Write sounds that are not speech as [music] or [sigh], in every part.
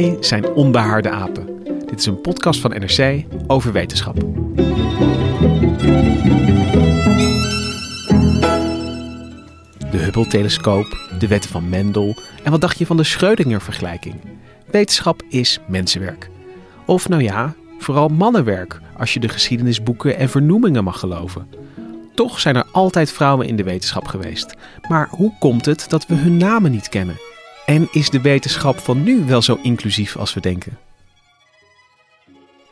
Wij zijn Onbehaarde Apen. Dit is een podcast van NRC over wetenschap. De Hubble-telescoop, de wetten van Mendel en wat dacht je van de Schrödinger-vergelijking? Wetenschap is mensenwerk. Of nou ja, vooral mannenwerk, als je de geschiedenisboeken en vernoemingen mag geloven. Toch zijn er altijd vrouwen in de wetenschap geweest. Maar hoe komt het dat we hun namen niet kennen? En is de wetenschap van nu wel zo inclusief als we denken?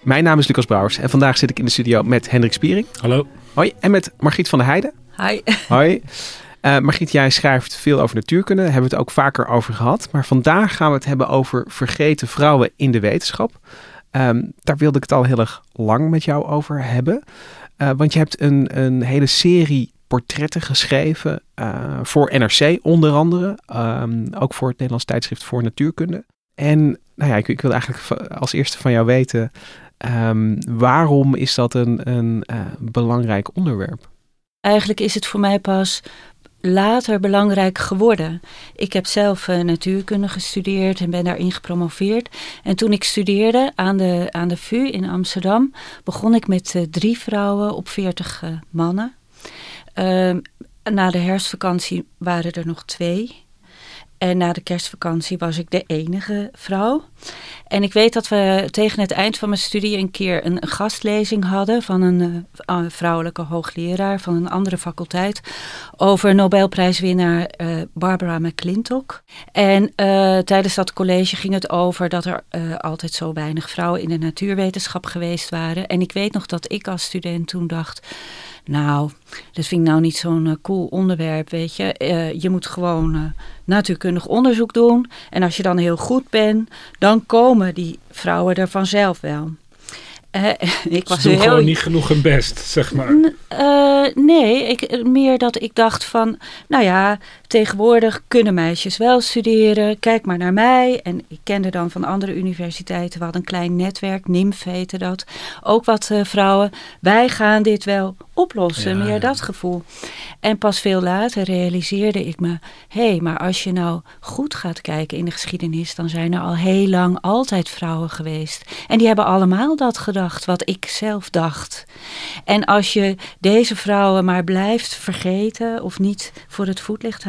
Mijn naam is Lucas Brouwers en vandaag zit ik in de studio met Hendrik Spiering. Hallo. Hoi. En met Margriet van der Heijden. Hi. [laughs] Hoi. Uh, Margriet, jij schrijft veel over natuurkunde. Daar hebben we het ook vaker over gehad. Maar vandaag gaan we het hebben over vergeten vrouwen in de wetenschap. Um, daar wilde ik het al heel erg lang met jou over hebben. Uh, want je hebt een, een hele serie portretten geschreven uh, voor NRC onder andere. Um, ook voor het Nederlands tijdschrift voor natuurkunde. En nou ja, ik, ik wil eigenlijk als eerste van jou weten... Um, waarom is dat een, een uh, belangrijk onderwerp? Eigenlijk is het voor mij pas later belangrijk geworden. Ik heb zelf uh, natuurkunde gestudeerd en ben daarin gepromoveerd. En toen ik studeerde aan de, aan de VU in Amsterdam, begon ik met drie vrouwen op veertig uh, mannen. Ehm, na de herfstvakantie waren er nog twee. En na de kerstvakantie was ik de enige vrouw. En ik weet dat we tegen het eind van mijn studie een keer een, gastlezing hadden van een uh, vrouwelijke hoogleraar van een andere faculteit over Nobelprijswinnaar uh, Barbara McClintock. En uh, tijdens dat college ging het over dat er altijd zo weinig vrouwen in de natuurwetenschap geweest waren. En ik weet nog dat ik als student toen dacht. Nou, dat vind ik nou niet zo'n cool onderwerp, weet je. Je moet gewoon natuurkundig onderzoek doen. En als je dan heel goed bent, dan komen die vrouwen er vanzelf wel. [laughs] ik was Ze doen heel... gewoon niet genoeg hun best, zeg maar. nee, ik, meer dat ik dacht van... Nou ja, tegenwoordig kunnen meisjes wel studeren. Kijk maar naar mij. En ik kende dan van andere universiteiten. We hadden een klein netwerk, NIMF heette dat. Ook wat vrouwen. Wij gaan dit wel oplossen, ja, meer ja. dat gevoel. En pas veel later realiseerde ik me, hé, hey, maar als je nou goed gaat kijken in de geschiedenis, dan zijn er al heel lang altijd vrouwen geweest. En die hebben allemaal dat gedacht, wat ik zelf dacht. En als je deze vrouwen maar blijft vergeten of niet voor het voetlicht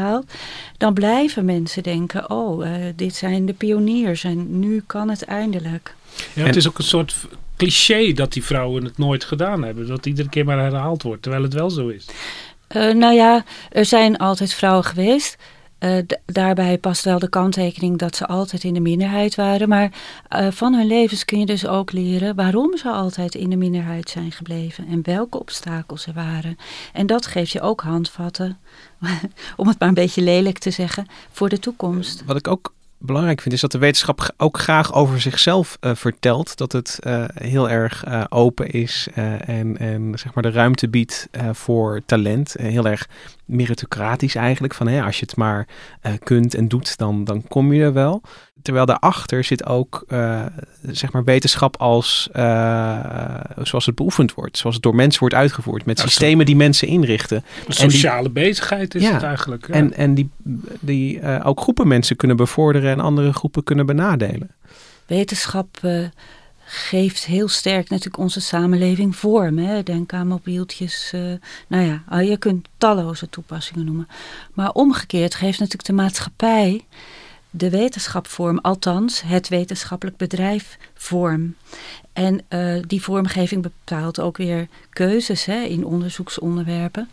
dan blijven mensen denken, oh, uh, dit zijn de pioniers en nu kan het eindelijk. Ja, het is ook een soort cliché dat die vrouwen het nooit gedaan hebben. Dat iedere keer maar herhaald wordt, terwijl het wel zo is. Uh, nou ja, er zijn altijd vrouwen geweest. Uh, daarbij past wel de kanttekening dat ze altijd in de minderheid waren. Maar uh, van hun levens kun je dus ook leren waarom ze altijd in de minderheid zijn gebleven. En welke obstakels er waren. En dat geeft je ook handvatten, [laughs] om het maar een beetje lelijk te zeggen, voor de toekomst. Wat ik ook belangrijk vind, is dat de wetenschap ook graag over zichzelf uh, vertelt. Dat het heel erg open is en, en zeg maar de ruimte biedt voor talent. heel erg meritocratisch eigenlijk. Van hè, als je het maar kunt en doet, dan, dan kom je er wel. Terwijl daarachter zit ook uh, zeg maar wetenschap als uh, zoals het beoefend wordt, zoals het door mensen wordt uitgevoerd, met ja, systemen die mensen inrichten. Een sociale die, bezigheid is ja, het eigenlijk. Ja. En, en die, die uh, ook groepen mensen kunnen bevorderen en andere groepen kunnen benadelen. Wetenschap geeft heel sterk natuurlijk onze samenleving vorm. Hè? Denk aan mobieltjes. nou ja, je kunt talloze toepassingen noemen. Maar omgekeerd geeft natuurlijk de maatschappij de wetenschap vorm, althans het wetenschappelijk bedrijf vorm. En uh, die vormgeving bepaalt ook weer keuzes hè, in onderzoeksonderwerpen.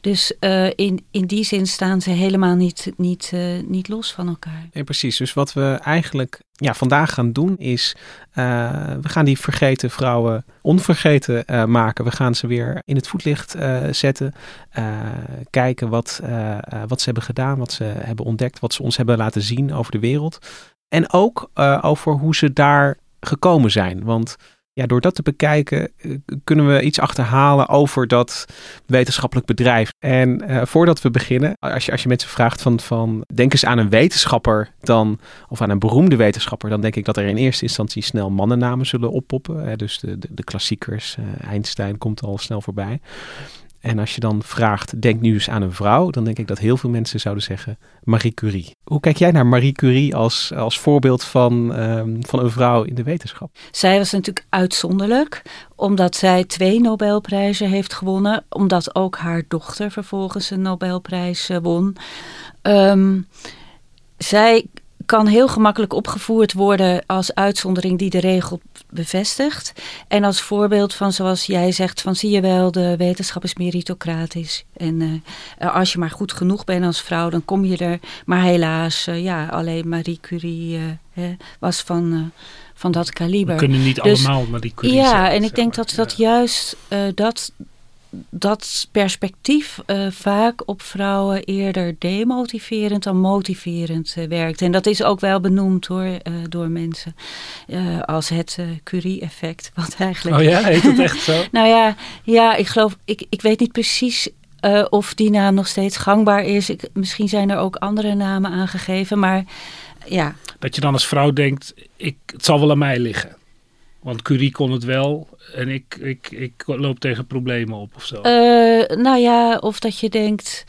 Dus uh, in, in die zin staan ze helemaal niet, niet, uh, niet los van elkaar. Nee, precies. Dus wat we eigenlijk ja, vandaag gaan doen is, we gaan die vergeten vrouwen onvergeten maken. We gaan ze weer in het voetlicht zetten. kijken wat, wat ze hebben gedaan, wat ze hebben ontdekt, wat ze ons hebben laten zien over de wereld. En ook over hoe ze daar gekomen zijn. Want ja, door dat te bekijken eh, kunnen we iets achterhalen over dat wetenschappelijk bedrijf. En uh, voordat we beginnen, als je, als je mensen vraagt van, van denk eens aan een wetenschapper dan, of aan een beroemde wetenschapper, dan denk ik dat er in eerste instantie snel mannennamen zullen oppoppen. Dus de, de, de klassiekers, uh, Einstein komt al snel voorbij. En als je dan vraagt, denk nu eens aan een vrouw, dan denk ik dat heel veel mensen zouden zeggen Marie Curie. Hoe kijk jij naar Marie Curie als, als voorbeeld van, um, van een vrouw in de wetenschap? Zij was natuurlijk uitzonderlijk, omdat zij twee Nobelprijzen heeft gewonnen, omdat ook haar dochter vervolgens een Nobelprijs uh, won. Um, zij kan heel gemakkelijk opgevoerd worden als uitzondering die de regel bevestigt. En als voorbeeld van, zoals jij zegt, van zie je wel, de wetenschap is meritocratisch. En uh, als je maar goed genoeg bent als vrouw, dan kom je er. Maar helaas, uh, ja, alleen Marie Curie uh, hè, was van van dat kaliber. We kunnen niet dus, allemaal Marie Curie Ja, zijn, en ik denk maar. dat dat juist dat, dat perspectief uh, vaak op vrouwen eerder demotiverend dan motiverend uh, werkt. En dat is ook wel benoemd hoor, uh, door mensen als het Curie-effect. Wat eigenlijk... Oh ja, heet het echt zo? [laughs] nou ja, ja, ik geloof, ik, ik weet niet precies of die naam nog steeds gangbaar is. Ik, misschien zijn er ook andere namen aangegeven, maar ja. Dat je dan als vrouw denkt, ik, het zal wel aan mij liggen. Want Curie kon het wel en ik, ik, ik loop tegen problemen op of zo. Uh, nou ja, of dat je denkt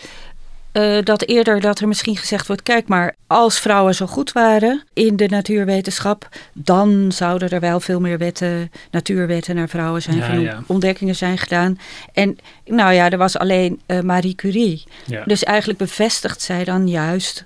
uh, dat eerder dat er misschien gezegd wordt... kijk maar, als vrouwen zo goed waren in de natuurwetenschap... dan zouden er wel veel meer wetten, natuurwetten naar vrouwen zijn ja, ja. ontdekkingen zijn gedaan. En nou ja, er was alleen uh, Marie Curie. Ja. Dus eigenlijk bevestigt zij dan juist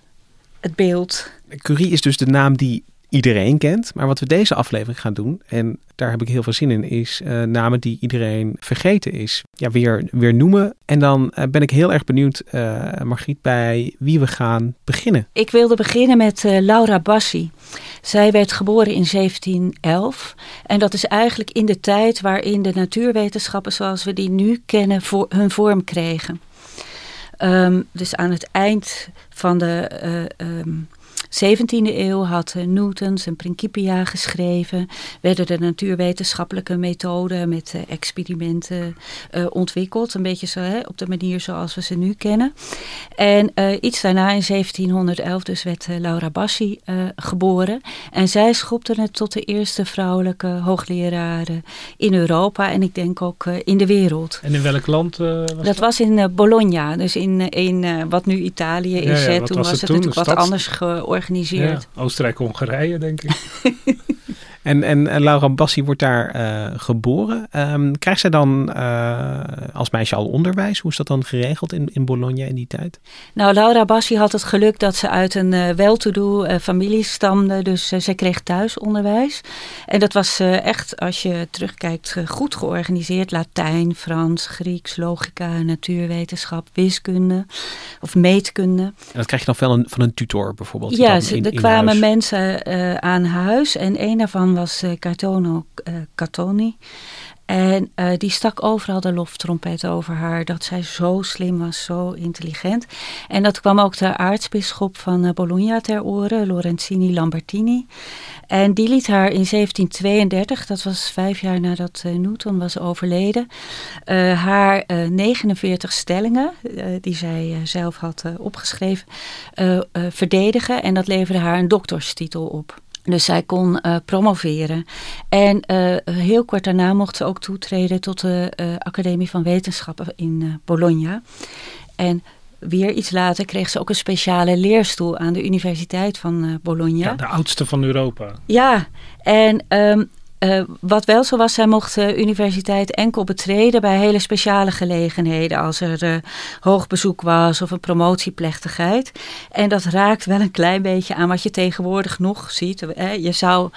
het beeld... Curie is dus de naam die iedereen kent. Maar wat we deze aflevering gaan doen, en daar heb ik heel veel zin in, is uh, namen die iedereen vergeten is. Ja, weer, weer noemen. En dan uh, ben ik heel erg benieuwd, uh, Margriet, bij wie we gaan beginnen. Ik wilde beginnen met Laura Bassi. Zij werd geboren in 1711. En dat is eigenlijk in de tijd waarin de natuurwetenschappen zoals we die nu kennen voor hun vorm kregen. Um, dus aan het eind van de... Um, 17e eeuw had Newtons en Principia geschreven. Werden de natuurwetenschappelijke methoden met uh, experimenten uh, ontwikkeld. Een beetje zo hè, op de manier zoals we ze nu kennen. En iets daarna in 1711 dus werd Laura Bassi geboren. En zij schopte het tot de eerste vrouwelijke hoogleraren in Europa. En ik denk ook in de wereld. En in welk land was dat? Dat was in Bologna. Dus in, in wat nu Italië is. Ja, ja, toen was, het, toen? natuurlijk wat anders georganiseerd. Ja, Oostenrijk-Hongarije, denk ik. [laughs] en, en, Laura Bassi wordt daar uh, geboren. Um, krijgt zij dan uh, als meisje al onderwijs? Hoe is dat dan geregeld in, in Bologna in die tijd? Nou, Laura Bassi had het geluk dat ze uit een uh, wel-to-do familie stamde. Dus zij kreeg thuisonderwijs. En dat was echt, als je terugkijkt, goed georganiseerd. Latijn, Frans, Grieks, logica, natuurwetenschap, wiskunde of meetkunde. En dat krijg je dan een, van een tutor bijvoorbeeld? Ja, in, er kwamen huis. mensen uh, aan huis en een daarvan was uh, Cartono uh, Catoni. En uh, die stak overal de loftrompet over haar, dat zij zo slim was, zo intelligent. En dat kwam ook de aartsbisschop van Bologna ter oren, Lorenzini Lambertini. En die liet haar in 1732, dat was vijf jaar nadat Newton was overleden, haar 49 stellingen, die zij zelf had opgeschreven, verdedigen. En dat leverde haar een dokterstitel op. Dus zij kon uh, promoveren. En uh, heel kort daarna mocht ze ook toetreden tot de uh, Academie van Wetenschappen in Bologna. En weer iets later kreeg ze ook een speciale leerstoel aan de Universiteit van Bologna. Ja, de oudste van Europa. Ja, en um, uh, wat wel zo was, zij mocht de universiteit enkel betreden bij hele speciale gelegenheden. Als er uh, hoog bezoek was of een promotieplechtigheid. En dat raakt wel een klein beetje aan wat je tegenwoordig nog ziet. Je zou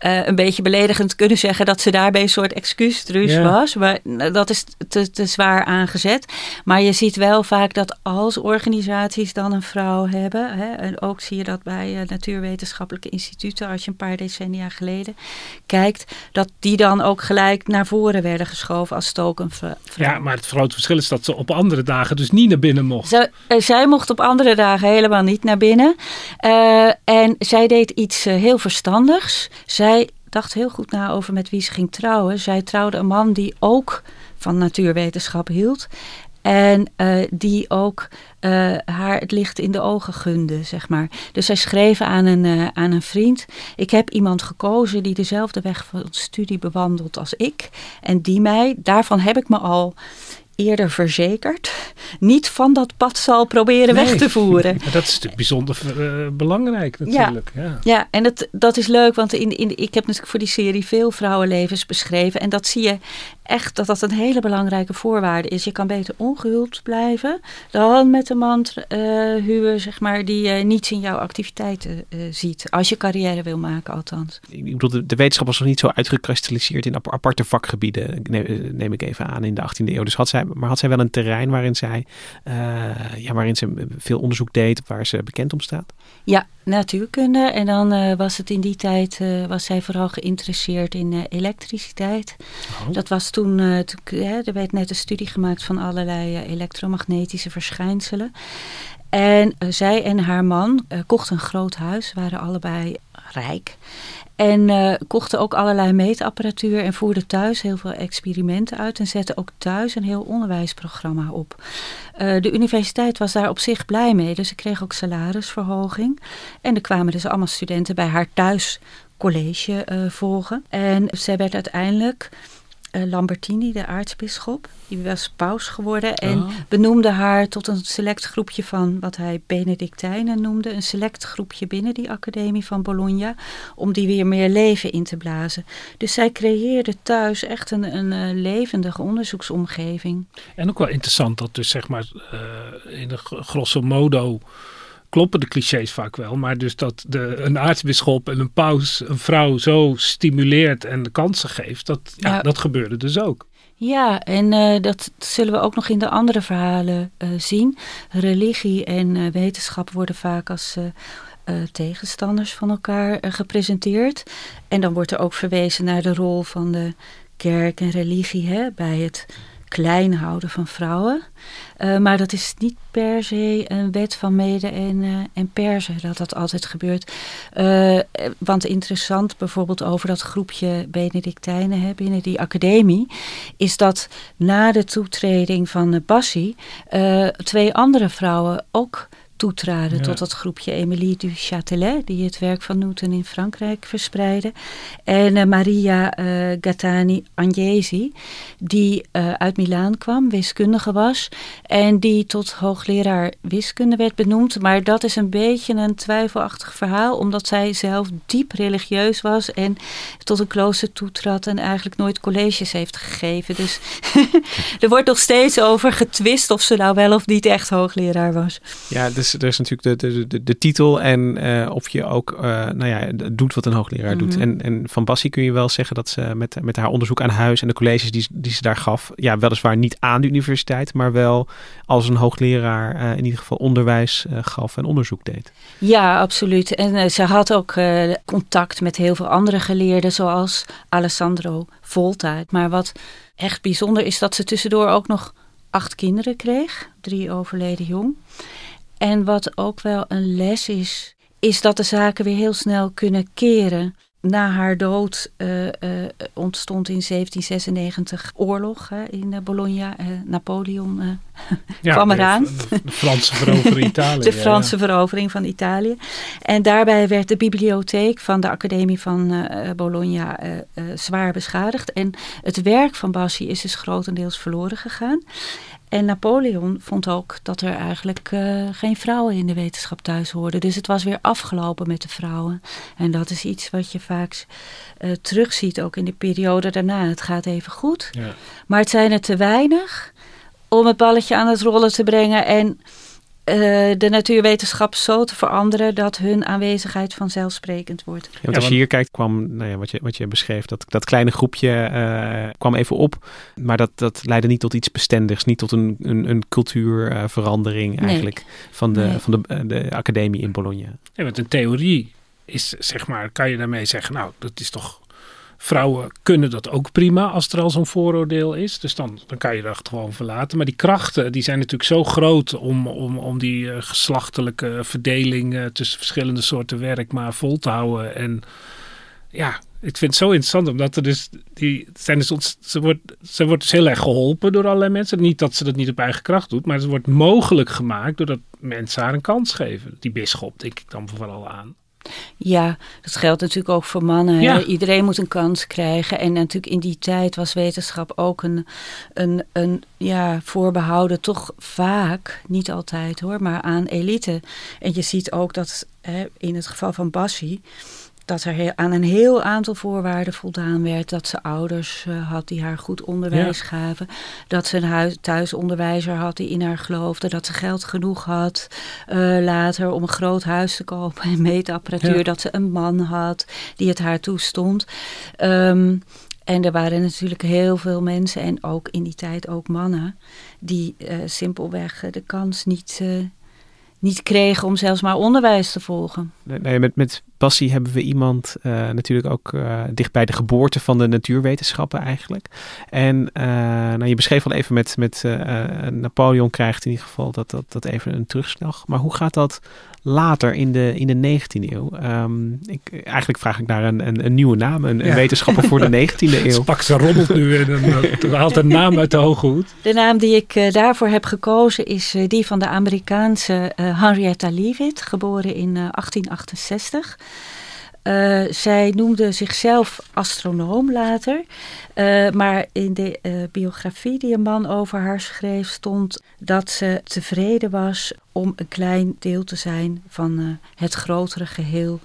uh, een beetje beledigend kunnen zeggen dat ze daarbij een soort excuustruus yeah. was. Maar dat is te, te zwaar aangezet. Maar je ziet wel vaak dat als organisaties dan een vrouw hebben. Hè, en ook zie je dat bij uh, natuurwetenschappelijke instituten, als je een paar decennia geleden kijkt, dat die dan ook gelijk naar voren werden geschoven als stoken vrouw. Ja, maar het grote verschil is dat ze op andere dagen dus niet naar binnen mocht. Ze, uh, zij mocht op andere dagen helemaal niet naar binnen. En zij deed iets heel verstandigs. Zij dacht heel goed na over met wie ze ging trouwen. Zij trouwde een man die ook van natuurwetenschap hield. En uh, die ook uh, haar het licht in de ogen gunde, zeg maar. Dus zij schreef aan een, uh, aan een vriend: Ik heb iemand gekozen die dezelfde weg van studie bewandelt als ik. En die mij, daarvan heb ik me al eerder verzekerd, niet van dat pad zal proberen nee. weg te voeren. [laughs] dat is natuurlijk bijzonder uh, belangrijk natuurlijk. Ja, ja. ja en dat, dat is leuk, want in, in, ik heb natuurlijk voor die serie veel vrouwenlevens beschreven. En dat zie je echt dat dat een hele belangrijke voorwaarde is. Je kan beter ongehuwd blijven dan met een man uh, huwen, zeg maar, die uh, niets in jouw activiteiten uh, ziet. Als je carrière wil maken, althans. Ik bedoel, de, de wetenschap was nog niet zo uitgekristalliseerd in aparte vakgebieden, neem, neem, ik even aan, in de 18e eeuw. Dus had zij, maar had zij wel een terrein waarin zij, ja, waarin ze veel onderzoek deed, waar ze bekend om staat? Ja, natuurkunde. En dan uh, was het in die tijd, uh, was zij vooral geïnteresseerd in uh, elektriciteit. Oh. Dat was toen, toen er werd net een studie gemaakt van allerlei elektromagnetische verschijnselen. En zij en haar man kochten een groot huis, waren allebei rijk. En uh, kochten ook allerlei meetapparatuur en voerden thuis heel veel experimenten uit. En zetten ook thuis een heel onderwijsprogramma op. Uh, de universiteit was daar op zich blij mee. Dus ze kreeg ook salarisverhoging. En er kwamen dus allemaal studenten bij haar thuis college uh, volgen. En zij werd uiteindelijk Lambertini, de aartsbisschop. Die was paus geworden en oh. benoemde haar tot een select groepje van wat hij Benedictijnen noemde. Een select groepje binnen die academie van Bologna. Om die weer meer leven in te blazen. Dus zij creëerde thuis echt een, een uh, levendige onderzoeksomgeving. En ook wel interessant dat dus zeg maar uh, in de grosso modo kloppen de clichés vaak wel. Maar dus dat de, een aartsbisschop en een paus een vrouw zo stimuleert en de kansen geeft, dat, ja, ja. dat gebeurde dus ook. Ja, en uh, dat zullen we ook nog in de andere verhalen uh, zien. Religie en uh, wetenschap worden vaak als tegenstanders van elkaar gepresenteerd. En dan wordt er ook verwezen naar de rol van de kerk en religie hè, bij het klein houden van vrouwen. Uh, maar dat is niet per se een wet van mede en, uh, en persen dat dat altijd gebeurt. Uh, want interessant bijvoorbeeld over dat groepje Benedictijnen hè, binnen die academie... is dat na de toetreding van Bassi twee andere vrouwen ook toetraden ja. tot dat groepje Emilie du Châtelet, die het werk van Newton in Frankrijk verspreidde. En uh, Maria uh, Gattani Agnesi, die uh, uit Milaan kwam, wiskundige was. En die tot hoogleraar wiskunde werd benoemd. Maar dat is een beetje een twijfelachtig verhaal, omdat zij zelf diep religieus was en tot een klooster toetrad en eigenlijk nooit colleges heeft gegeven. Dus [laughs] er wordt nog steeds over getwist of ze nou wel of niet echt hoogleraar was. Ja, dus er is natuurlijk de, de, de, de titel en uh, of je ook uh, nou ja, doet wat een hoogleraar mm -hmm. doet. En, en van Bassie kun je wel zeggen dat ze met, met haar onderzoek aan huis en de colleges die, die ze daar gaf, ja, weliswaar niet aan de universiteit, maar wel als een hoogleraar uh, in ieder geval onderwijs gaf en onderzoek deed. Ja, absoluut. En ze had ook contact met heel veel andere geleerden, zoals Alessandro Volta. Maar wat echt bijzonder is dat ze tussendoor ook nog acht kinderen kreeg, drie overleden jong. En wat ook wel een les is, is dat de zaken weer heel snel kunnen keren. Na haar dood uh, uh, ontstond in 1796 oorlog hè, in uh, Bologna. Napoleon [laughs] ja, kwam eraan. De, de Franse verovering [laughs] Italië. de Franse ja. verovering van Italië. En daarbij werd de bibliotheek van de Academie van Bologna zwaar beschadigd. En het werk van Bassi is dus grotendeels verloren gegaan. En Napoleon vond ook dat er eigenlijk uh, geen vrouwen in de wetenschap thuis hoorden. Dus het was weer afgelopen met de vrouwen. En dat is iets wat je vaak uh, terugziet, ook in de periode daarna. Het gaat even goed, ja. maar het zijn er te weinig om het balletje aan het rollen te brengen. En de natuurwetenschap zo te veranderen dat hun aanwezigheid vanzelfsprekend wordt. Ja, want als je hier kijkt, kwam nou ja, wat, je, wat je beschreef, dat, dat kleine groepje uh, kwam even op. Maar dat, dat leidde niet tot iets bestendigs, niet tot een, een, een cultuurverandering eigenlijk van, de, nee. van de, de academie in Bologna. Ja, want een theorie is, zeg maar, kan je daarmee zeggen, nou, dat is toch Vrouwen kunnen dat ook prima als er al zo'n vooroordeel is. Dus dan, dan kan je dat gewoon verlaten. Maar die krachten die zijn natuurlijk zo groot om, om, om die uh, geslachtelijke verdeling uh, tussen verschillende soorten werk maar vol te houden. En ja, ik vind het zo interessant omdat er dus die zijn dus ze wordt ze wordt dus heel erg geholpen door allerlei mensen. Niet dat ze dat niet op eigen kracht doet, maar het wordt mogelijk gemaakt doordat mensen haar een kans geven. Die bisschop denk ik dan vooral aan. Ja, dat geldt natuurlijk ook voor mannen. Iedereen moet een kans krijgen. En natuurlijk in die tijd was wetenschap ook een, een, een ja, voorbehouden, toch vaak, niet altijd hoor, maar aan elite. En je ziet ook dat hè, in het geval van Bassi dat er aan een heel aantal voorwaarden voldaan werd. Dat ze ouders uh, had die haar goed onderwijs gaven. Dat ze een huis, thuisonderwijzer had die in haar geloofde. Dat ze geld genoeg had uh, later om een groot huis te kopen en meetapparatuur. Dat ze een man had die het haar toestond. Um, en er waren natuurlijk heel veel mensen, en ook in die tijd ook mannen, die uh, simpelweg de kans niet, niet kregen om zelfs maar onderwijs te volgen. Nee, met, met passie hebben we iemand uh, natuurlijk ook uh, dicht bij de geboorte van de natuurwetenschappen eigenlijk. En uh, nou, je beschreef al even met, met Napoleon krijgt in ieder geval dat, dat, dat even een terugslag. Maar hoe gaat dat later in de, in de 19e eeuw? Um, ik, eigenlijk vraag ik naar een, een, een nieuwe naam, een, ja. een, wetenschapper voor de 19e [laughs] eeuw. Pak ze rommelt nu en haalt een naam uit de hoge hoed. De naam die ik daarvoor heb gekozen is die van de Amerikaanse Henrietta Leavitt, geboren in 1868. Uh, zij noemde zichzelf astronoom later. Uh, maar in de uh, biografie die een man over haar schreef stond dat ze tevreden was om een klein deel te zijn van het grotere geheel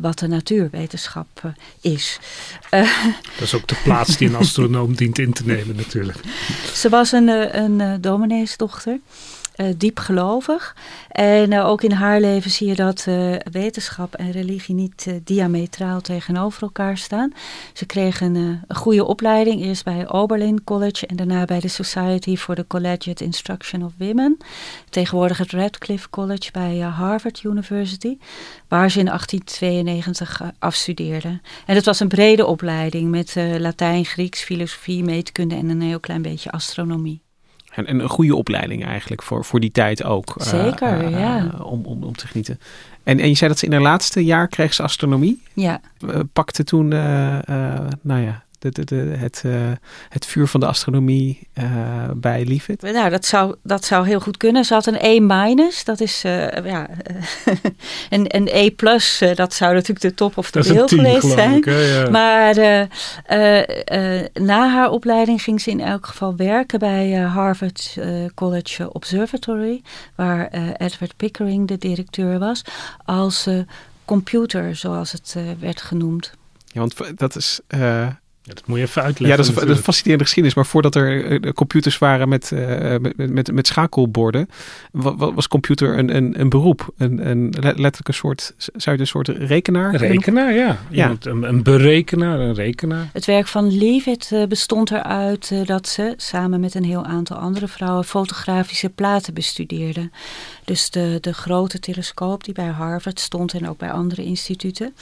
wat de natuurwetenschap is. [laughs] dat is ook de plaats die een astronoom dient in te nemen natuurlijk. [laughs] Ze was een, een domineesdochter. Uh, diep gelovig. En uh, ook in haar leven zie je dat uh, wetenschap en religie niet diametraal tegenover elkaar staan. Ze kregen een goede opleiding, eerst bij Oberlin College en daarna bij de Society for the Collegiate Instruction of Women. Tegenwoordig het Radcliffe College bij Harvard University, waar ze in 1892 afstudeerden. En het was een brede opleiding met Latijn, Grieks, filosofie, meetkunde en een heel klein beetje astronomie. En, en, een goede opleiding eigenlijk voor, voor die tijd ook. Eh, Zeker, uh, ja. om, om, om te genieten. En, en je zei dat ze in haar laatste jaar kreeg ze astronomie. Ja. pakte toen, nou ja, de, de, het, uh, het vuur van de astronomie uh, bij Leavitt? Nou, dat zou, dat zou heel goed kunnen. Ze had een E-, dat is uh, ja, [laughs] een, een E+, dat zou natuurlijk de top of de wereld geweest zijn. Ik, ja. Maar na haar opleiding ging ze in elk geval werken bij Harvard College Observatory, waar Edward Pickering de directeur was, als computer, zoals het werd genoemd. Ja, want dat is ja, dat moet je even uitleggen. Ja, dat is, een, fascinerende geschiedenis. Maar voordat er uh, computers waren met, uh, met, met, met, schakelborden, was computer een, een, een beroep. Een, een letterlijk een soort, zou je een soort rekenaar Een rekenaar, ja. ja. Een, een berekenaar, een rekenaar. Het werk van Leavitt uh, bestond eruit dat ze samen met een heel aantal andere vrouwen fotografische platen bestudeerden. Dus de, de grote telescoop die bij Harvard stond en ook bij andere instituten.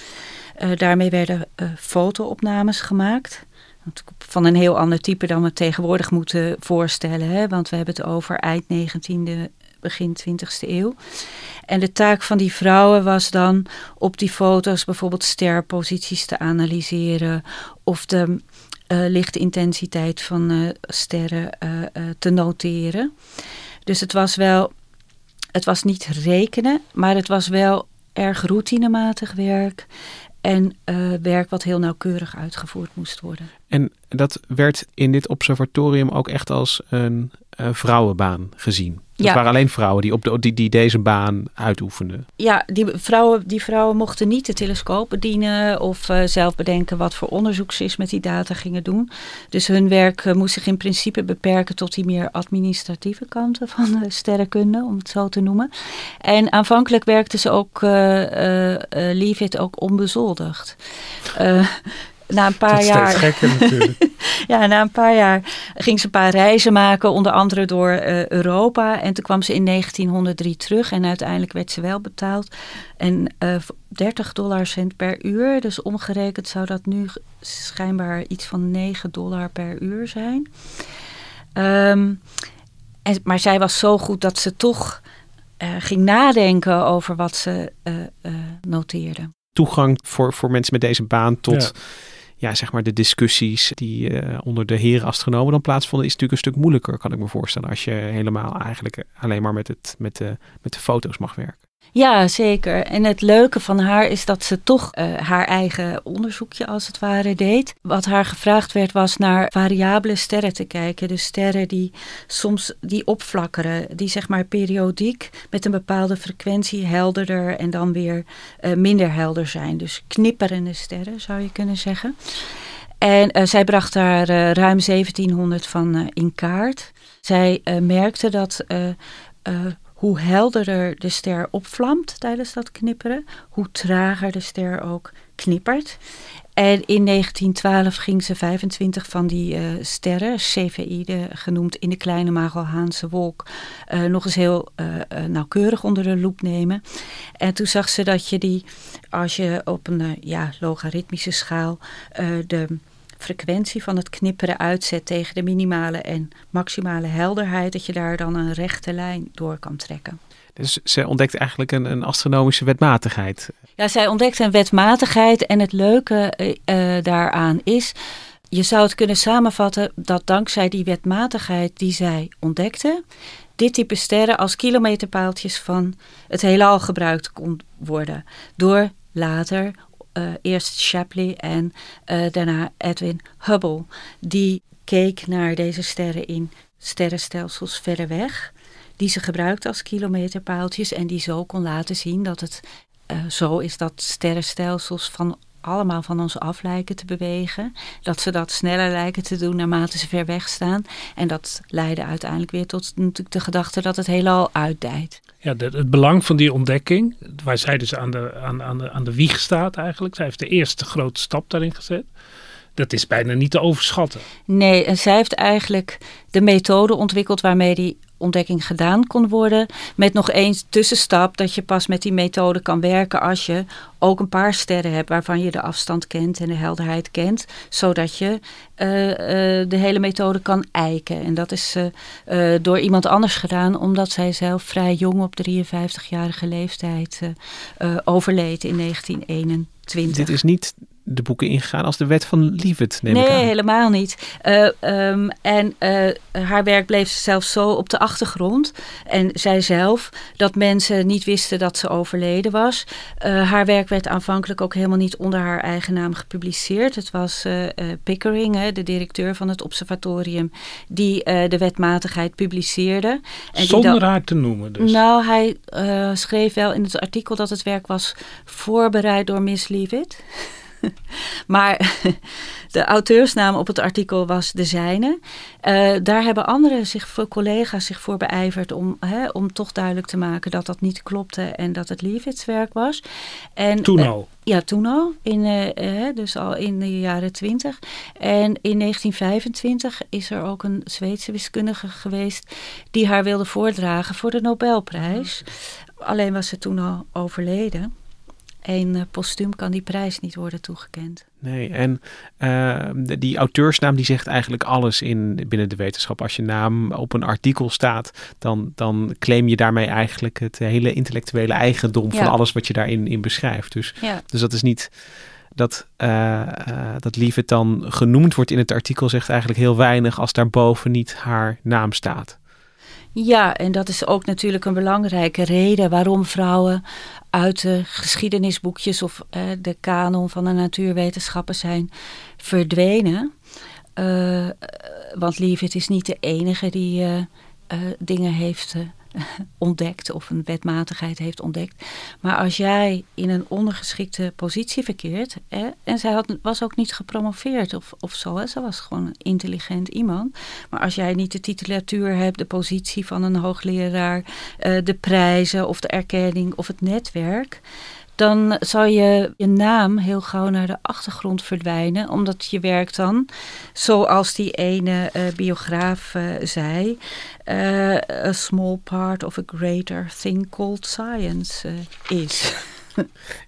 Uh, daarmee werden uh, fotoopnames gemaakt. Van een heel ander type dan we tegenwoordig moeten voorstellen. Hè? Want we hebben het over eind 19e, begin 20e eeuw. En de taak van die vrouwen was dan op die foto's bijvoorbeeld sterposities te analyseren. Of de uh, lichtintensiteit van sterren te noteren. Dus het was wel, het was niet rekenen, maar het was wel erg routinematig werk. En uh, werk wat heel nauwkeurig uitgevoerd moest worden. En dat werd in dit observatorium ook echt als een uh, vrouwenbaan gezien. Dat Ja. waren alleen vrouwen die, op de, die, die deze baan uitoefenden. Ja, die vrouwen, die vrouwen mochten niet de telescoop bedienen of eh, zelf bedenken wat voor onderzoek ze eens met die data gingen doen. Dus hun werk eh, moest zich in principe beperken tot die meer administratieve kanten van de sterrenkunde, om het zo te noemen. En aanvankelijk werkte ze ook, eh eh, eh, Leavitt ook onbezoldigd. Eh, na een paar Dat is jaar. gekker natuurlijk. [laughs] Ja, na een paar jaar ging ze een paar reizen maken, onder andere door eh, Europa. En toen kwam ze in 1903 terug en uiteindelijk werd ze wel betaald. En eh, 30 dollar cent per uur, dus omgerekend zou dat nu schijnbaar iets van 9 dollar per uur zijn. Ehm, en, maar zij was zo goed dat ze toch eh, ging nadenken over wat ze eh, eh, noteerde. Toegang voor, voor mensen met deze baan tot Ja. Ja. zeg maar de discussies die eh, onder de heren astronomen dan plaatsvonden, is natuurlijk een stuk moeilijker, kan ik me voorstellen. Als je helemaal eigenlijk alleen maar met, het, met, de, met de foto's mag werken. Ja, zeker. En het leuke van haar is dat ze toch eh, haar eigen onderzoekje als het ware deed. Wat haar gevraagd werd was naar variabele sterren te kijken. Dus sterren die soms die opflakkeren, die zeg maar periodiek met een bepaalde frequentie helderder en dan weer eh, minder helder zijn. Dus knipperende sterren zou je kunnen zeggen. En eh, zij bracht daar ruim 1700 van in kaart. Zij merkte dat hoe helderder de ster opvlamt tijdens dat knipperen, hoe trager de ster ook knippert. En in 1912 ging ze 25 van die eh, sterren, Cepheïden genoemd in de kleine Magelhaanse wolk, eh, nog eens heel eh, nauwkeurig onder de loep nemen. En toen zag ze dat je die, als je op een ja, logaritmische schaal de frequentie van het knipperen uitzet tegen de minimale en maximale helderheid, dat je daar dan een rechte lijn door kan trekken. Dus ze ontdekte eigenlijk een, een astronomische wetmatigheid. Ja, zij ontdekte een wetmatigheid en het leuke eh, eh, daaraan is, je zou het kunnen samenvatten dat dankzij die wetmatigheid die zij ontdekte, dit type sterren als kilometerpaaltjes van het heelal gebruikt kon worden. Door later eh, eerst Shapley en eh, daarna Edwin Hubble. Die keek naar deze sterren in sterrenstelsels verder weg. Die ze gebruikte als kilometerpaaltjes en die zo kon laten zien dat het eh, zo is dat sterrenstelsels van allemaal van ons af lijken te bewegen. Dat ze dat sneller lijken te doen naarmate ze ver weg staan. En dat leidde uiteindelijk weer tot natuurlijk de gedachte dat het heelal uitdijt. Ja, het belang van die ontdekking, waar zij dus aan de, aan, aan, de, aan de wieg staat eigenlijk. Zij heeft de eerste grote stap daarin gezet. Dat is bijna niet te overschatten. Nee, en zij heeft eigenlijk de methode ontwikkeld waarmee die ontdekking gedaan kon worden. Met nog eens tussenstap dat je pas met die methode kan werken als je ook een paar sterren hebt waarvan je de afstand kent en de helderheid kent. Zodat je eh, eh, de hele methode kan eiken. En dat is eh, door iemand anders gedaan omdat zij zelf vrij jong op 53-jarige leeftijd overleed in 1921. Dit is niet de boeken ingegaan als de wet van Leavitt, neem nee, ik aan. helemaal niet. Eh, ehm, en eh, haar werk bleef zelfs zo op de achtergrond. En zij zelf dat mensen niet wisten dat ze overleden was. Eh, haar werk werd aanvankelijk ook helemaal niet onder haar eigen naam gepubliceerd. Het was Pickering, hè, de directeur van het observatorium, die de wetmatigheid publiceerde. En Zonder haar te noemen dus. nou, hij schreef wel in het artikel dat het werk was voorbereid door Miss Leavitt. [laughs] [laughs] maar de auteursnaam op het artikel was de zijne. Eh, daar hebben anderen, zich, collega's zich voor beijverd om, hè, om toch duidelijk te maken dat dat niet klopte en dat het Leavitt's werk was. En, Toen eh, al. ja, toen al. In, eh, dus al in de jaren twintig. En in 1925 is er ook een Zweedse wiskundige geweest die haar wilde voordragen voor de Nobelprijs. Alleen was ze toen al overleden. En eh, postuum kan die prijs niet worden toegekend. Nee, en eh, die auteursnaam die zegt eigenlijk alles in binnen de wetenschap. Als je naam op een artikel staat, dan, dan claim je daarmee eigenlijk het hele intellectuele eigendom van alles wat je daarin in beschrijft. Dus, Ja. dus dat is niet dat, eh eh, dat Lieve dan genoemd wordt in het artikel, zegt eigenlijk heel weinig als daarboven niet haar naam staat. Ja, en dat is ook natuurlijk een belangrijke reden waarom vrouwen uit de geschiedenisboekjes of eh, de kanon van de natuurwetenschappen zijn verdwenen. Uh, want Leavitt is niet de enige die dingen heeft ontdekt of een wetmatigheid heeft ontdekt. Maar als jij in een ondergeschikte positie verkeert, hè, en zij had, was ook niet gepromoveerd of, of zo, hè, ze was gewoon een intelligent iemand. Maar als jij niet de titulatuur hebt, de positie van een hoogleraar, de prijzen of de erkenning of het netwerk dan zal je je naam heel gauw naar de achtergrond verdwijnen. Omdat je werk dan, zoals die ene uh, biograaf uh, zei, uh, a small part of a greater thing called science is.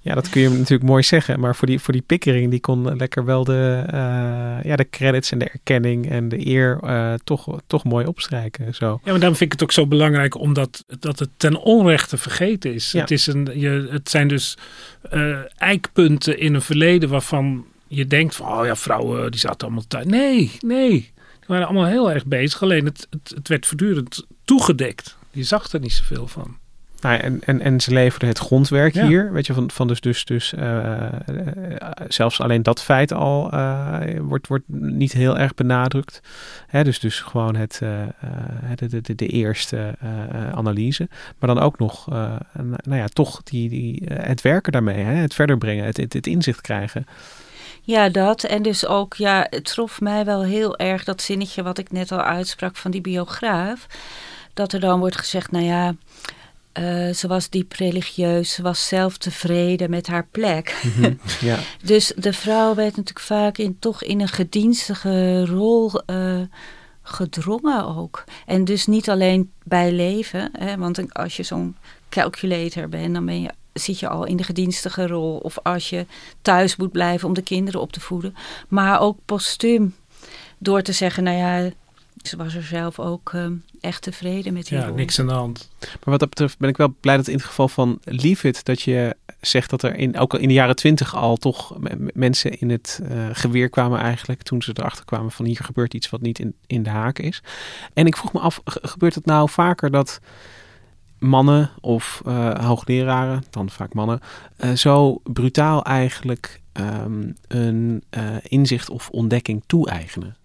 Ja, dat kun je natuurlijk mooi zeggen. Maar voor die, voor die Pickering, die kon lekker wel de, uh, ja, de credits en de erkenning en de eer uh, toch, toch mooi opstrijken. Zo. Ja, maar daarom vind ik het ook zo belangrijk omdat dat het ten onrechte vergeten is. Ja. Het, is een, je, het zijn dus uh, eikpunten in een verleden waarvan je denkt van, oh ja, vrouwen die zaten allemaal thuis. Nee, nee. Die waren allemaal heel erg bezig. Alleen het, het, het werd voortdurend toegedekt. Je zag er niet zoveel van. Nou, en, en, en ze leverden het grondwerk hier, weet je, van, van dus, dus, dus uh, zelfs alleen dat feit al uh, wordt, wordt niet heel erg benadrukt. Hè, dus, dus gewoon het, de, de, de, de, eerste analyse, maar dan ook nog, nou ja, toch die, die, het werken daarmee, hè, het verder brengen, het, het, het inzicht krijgen. Ja, dat. En dus ook, ja, het trof mij wel heel erg dat zinnetje wat ik net al uitsprak van die biograaf. Dat er dan wordt gezegd, nou ja, uh, ze was diep religieus, ze was zelf tevreden met haar plek. Mhm, [laughs] ja. dus de vrouw werd natuurlijk vaak in, toch in een gedienstige rol uh, gedrongen ook. En dus niet alleen bij leven, hè, want als je zo'n calculator bent, dan ben je, zit je al in de gedienstige rol. Of als je thuis moet blijven om de kinderen op te voeden. Maar ook postuum, door te zeggen, nou ja, ze was er zelf ook uh, echt tevreden met die Ja, niks aan de hand. Maar wat dat betreft ben ik wel blij dat in het geval van Leave It, dat je zegt dat er in, ook al in de jaren twintig al toch mensen in het uh, geweer kwamen eigenlijk. Toen ze erachter kwamen van hier gebeurt iets wat niet in, in de haak is. En ik vroeg me af, gebeurt het nou vaker dat mannen of uh, hoogleraren, dan vaak mannen, uh, zo brutaal eigenlijk um, een inzicht of ontdekking toe-eigenen?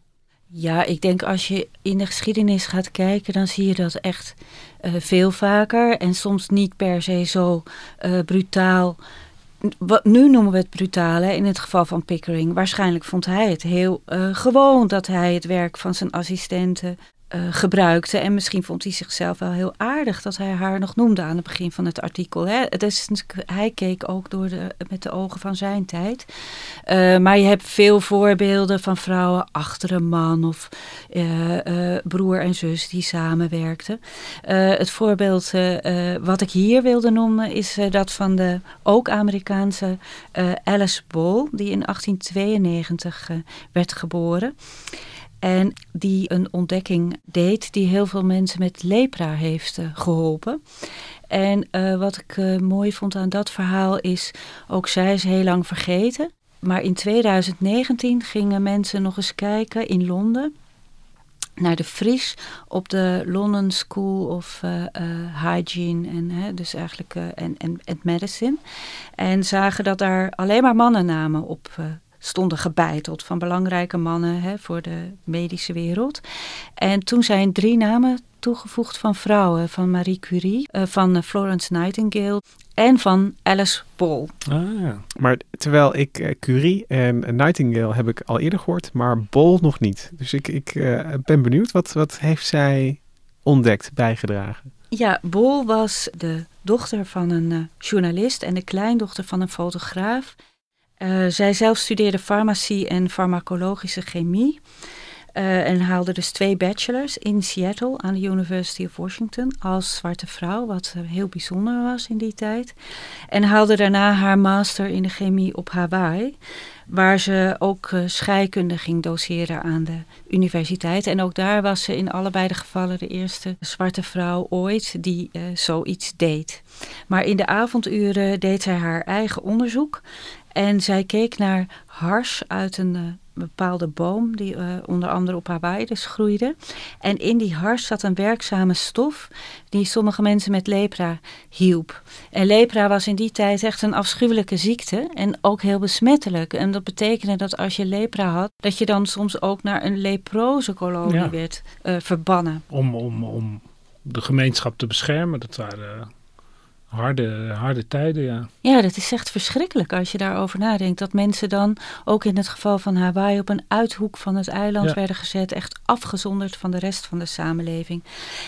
Ja, ik denk als je in de geschiedenis gaat kijken, dan zie je dat echt uh, veel vaker. En soms niet per se zo uh, brutaal. Wat, nu noemen we het brutaal, in het geval van Pickering. Waarschijnlijk vond hij het heel uh, gewoon dat hij het werk van zijn assistenten uh, gebruikte. En misschien vond hij zichzelf wel heel aardig dat hij haar nog noemde aan het begin van het artikel. Hè. Is, hij keek ook door de, met de ogen van zijn tijd. Uh, maar je hebt veel voorbeelden van vrouwen achter een man of uh, broer en zus die samenwerkten. het voorbeeld wat ik hier wilde noemen is dat van de ook Amerikaanse Alice Ball, die in 1892 werd geboren. En die een ontdekking deed die heel veel mensen met lepra heeft uh, geholpen. En uh, wat ik uh, mooi vond aan dat verhaal is, ook zij is heel lang vergeten. Maar in 2019 gingen mensen nog eens kijken in Londen naar de Fries op de London School of Hygiene en uh, dus eigenlijk en, en, medicine. En zagen dat daar alleen maar mannennamen op stonden gebeiteld van belangrijke mannen hè, voor de medische wereld. En toen zijn drie namen toegevoegd van vrouwen, van Marie Curie, uh, van eh, Florence Nightingale en van Alice Paul. Ah, ja. Maar terwijl ik uh, Curie en Nightingale heb ik al eerder gehoord, maar Bol nog niet. Dus ik, ik ben benieuwd, wat, wat heeft zij ontdekt, bijgedragen? Ja, Bol was de dochter van een journalist en de kleindochter van een fotograaf. Uh, zij zelf studeerde farmacie en farmacologische chemie. Uh, en haalde dus twee bachelors in Seattle aan de University of Washington als zwarte vrouw, wat heel bijzonder was in die tijd. En haalde daarna haar master in de chemie op Hawaii, waar ze ook scheikunde ging doseren aan de universiteit. En ook daar was ze in allebei de gevallen de eerste zwarte vrouw ooit die uh, zoiets deed. Maar in de avonduren deed zij haar eigen onderzoek En zij keek naar hars uit een uh, bepaalde boom die uh, onder andere op Hawaii dus groeide. En in die hars zat een werkzame stof die sommige mensen met lepra hielp. En lepra was in die tijd echt een afschuwelijke ziekte en ook heel besmettelijk. En dat betekende dat als je lepra had, dat je dan soms ook naar een leproze kolonie ja. werd uh, verbannen. Om, om, om de gemeenschap te beschermen. Dat waren harde, harde tijden, ja. Ja, dat is echt verschrikkelijk als je daarover nadenkt. Dat mensen dan, ook in het geval van Hawaii, op een uithoek van het eiland ja. werden gezet. Echt afgezonderd van de rest van de samenleving.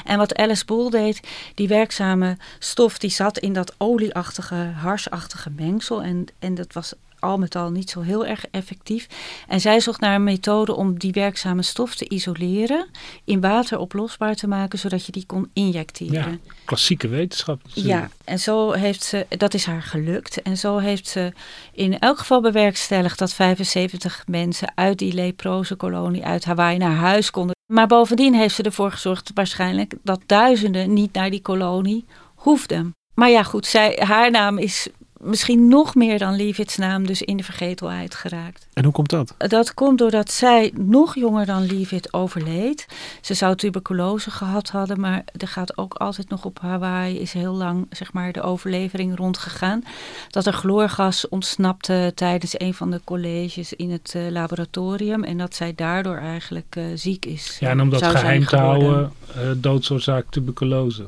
En wat Alice Boel deed, die werkzame stof, die zat in dat olieachtige, harsachtige mengsel. En, en dat was al met al niet zo heel erg effectief. En zij zocht naar een methode om die werkzame stof te isoleren, in water oplosbaar te maken, zodat je die kon injecteren. Ja, klassieke wetenschap. Ja, en zo heeft ze, dat is haar gelukt. En zo heeft ze in elk geval bewerkstelligd dat 75 mensen uit die leproze kolonie uit Hawaii naar huis konden. Maar bovendien heeft ze ervoor gezorgd waarschijnlijk dat duizenden niet naar die kolonie hoefden. Maar ja, goed, zij, haar naam is misschien nog meer dan Leavitt's naam dus in de vergetelheid geraakt. En hoe komt dat? Dat komt doordat zij nog jonger dan Leavitt overleed. Ze zou tuberculose gehad hadden, maar er gaat ook altijd nog op Hawaii is heel lang zeg maar de overlevering rondgegaan. Dat er chloorgas ontsnapte tijdens een van de colleges in het uh, laboratorium en dat zij daardoor eigenlijk uh, ziek is. Ja, en om dat geheim te houden, uh, doodsoorzaak tuberculose.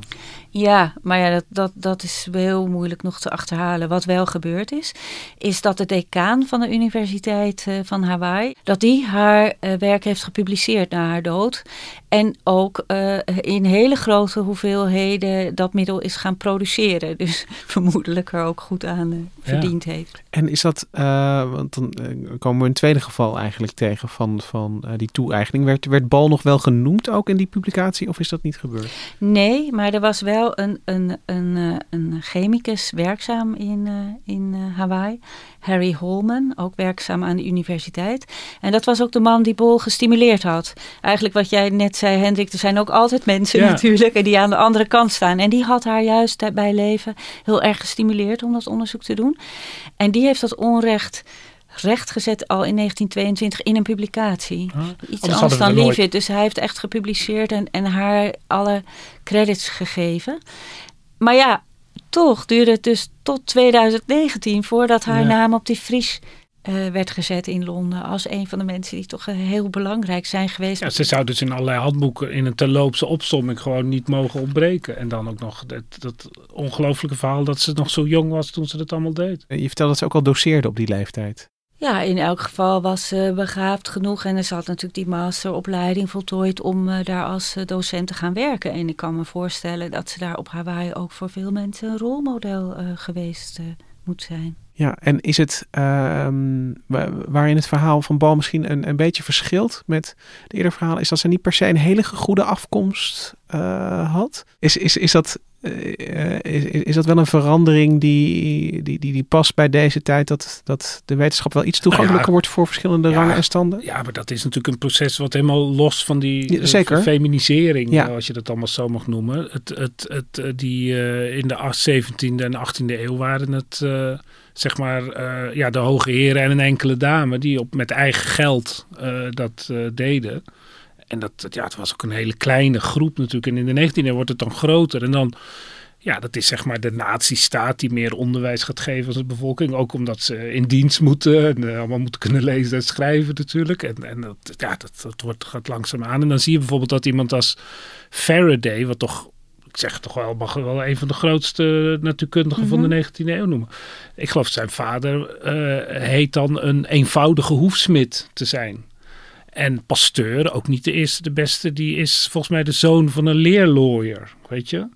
Ja, maar ja, dat, dat, dat is heel moeilijk nog te achterhalen. Wat wel gebeurd is, is dat de decaan van de Universiteit uh, van Hawaii, dat die haar uh, werk heeft gepubliceerd na haar dood. En ook uh, in hele grote hoeveelheden dat middel is gaan produceren. Dus [laughs] vermoedelijk er ook goed aan verdiend ja. heeft. En is dat, want dan komen we een tweede geval eigenlijk tegen van, van die toe-eigening. Werd, werd Bal nog wel genoemd ook in die publicatie of is dat niet gebeurd? Nee, maar er was wel een, een, een, een chemicus werkzaam in, uh, in uh, Hawaii. Harry Holman, ook werkzaam aan de universiteit. En dat was ook de man die Bol gestimuleerd had. Eigenlijk wat jij net zei, Hendrik, er zijn ook altijd mensen ja. natuurlijk die aan de andere kant staan. En die had haar juist bij leven heel erg gestimuleerd om dat onderzoek te doen. En die heeft dat onrecht rechtgezet al in 1922 in een publicatie. Iets anders dan Leavitt. Dus hij heeft echt gepubliceerd en, en haar alle credits gegeven. Maar ja, toch duurde het dus tot 2019 voordat haar Ja. naam op die Fries eh, werd gezet in Londen. Als een van de mensen die toch eh, heel belangrijk zijn geweest. Ja, ze zou dus in allerlei handboeken in een terloopse opsomming gewoon niet mogen ontbreken. En dan ook nog dat, dat ongelooflijke verhaal dat ze nog zo jong was toen ze dat allemaal deed. Je vertelde dat ze ook al doseerde op die leeftijd. Ja, in elk geval was ze begaafd genoeg en ze had natuurlijk die masteropleiding voltooid om uh, daar als uh, docent te gaan werken. En ik kan me voorstellen dat ze daar op Hawaii ook voor veel mensen een rolmodel geweest moet zijn. Ja, en is het um, waarin het verhaal van Bal misschien een, een beetje verschilt met de eerdere verhalen, is dat ze niet per se een hele goede afkomst had? Is, is, is dat uh, is, is dat wel een verandering die, die, die, die past bij deze tijd? Dat, dat de wetenschap wel iets toegankelijker nou ja, wordt voor verschillende ja, rangen en standen? Ja, maar dat is natuurlijk een proces wat helemaal los van die ja, zeker. Feminisering, als je dat allemaal zo mag noemen. Het, het, het, die in de 17e en 18e eeuw waren het, zeg maar, ja, de hoge heren en een enkele dame die op, met eigen geld dat deden. En dat, ja, het was ook een hele kleine groep natuurlijk. En in de 19e wordt het dan groter. En dan, ja, dat is zeg maar de nazistaat die meer onderwijs gaat geven aan de bevolking. Ook omdat ze in dienst moeten en allemaal moeten kunnen lezen en schrijven natuurlijk. En, en dat, ja, dat, dat wordt, gaat langzaam aan. En dan zie je bijvoorbeeld dat iemand als Faraday, wat toch ik zeg toch wel, mag wel een van de grootste natuurkundigen mm -hmm. van de 19e eeuw noemen. Ik geloof zijn vader uh, heet dan een eenvoudige hoefsmid te zijn. En Pasteur, ook niet de eerste, de beste, die is volgens mij de zoon van een leerlawyer, weet je.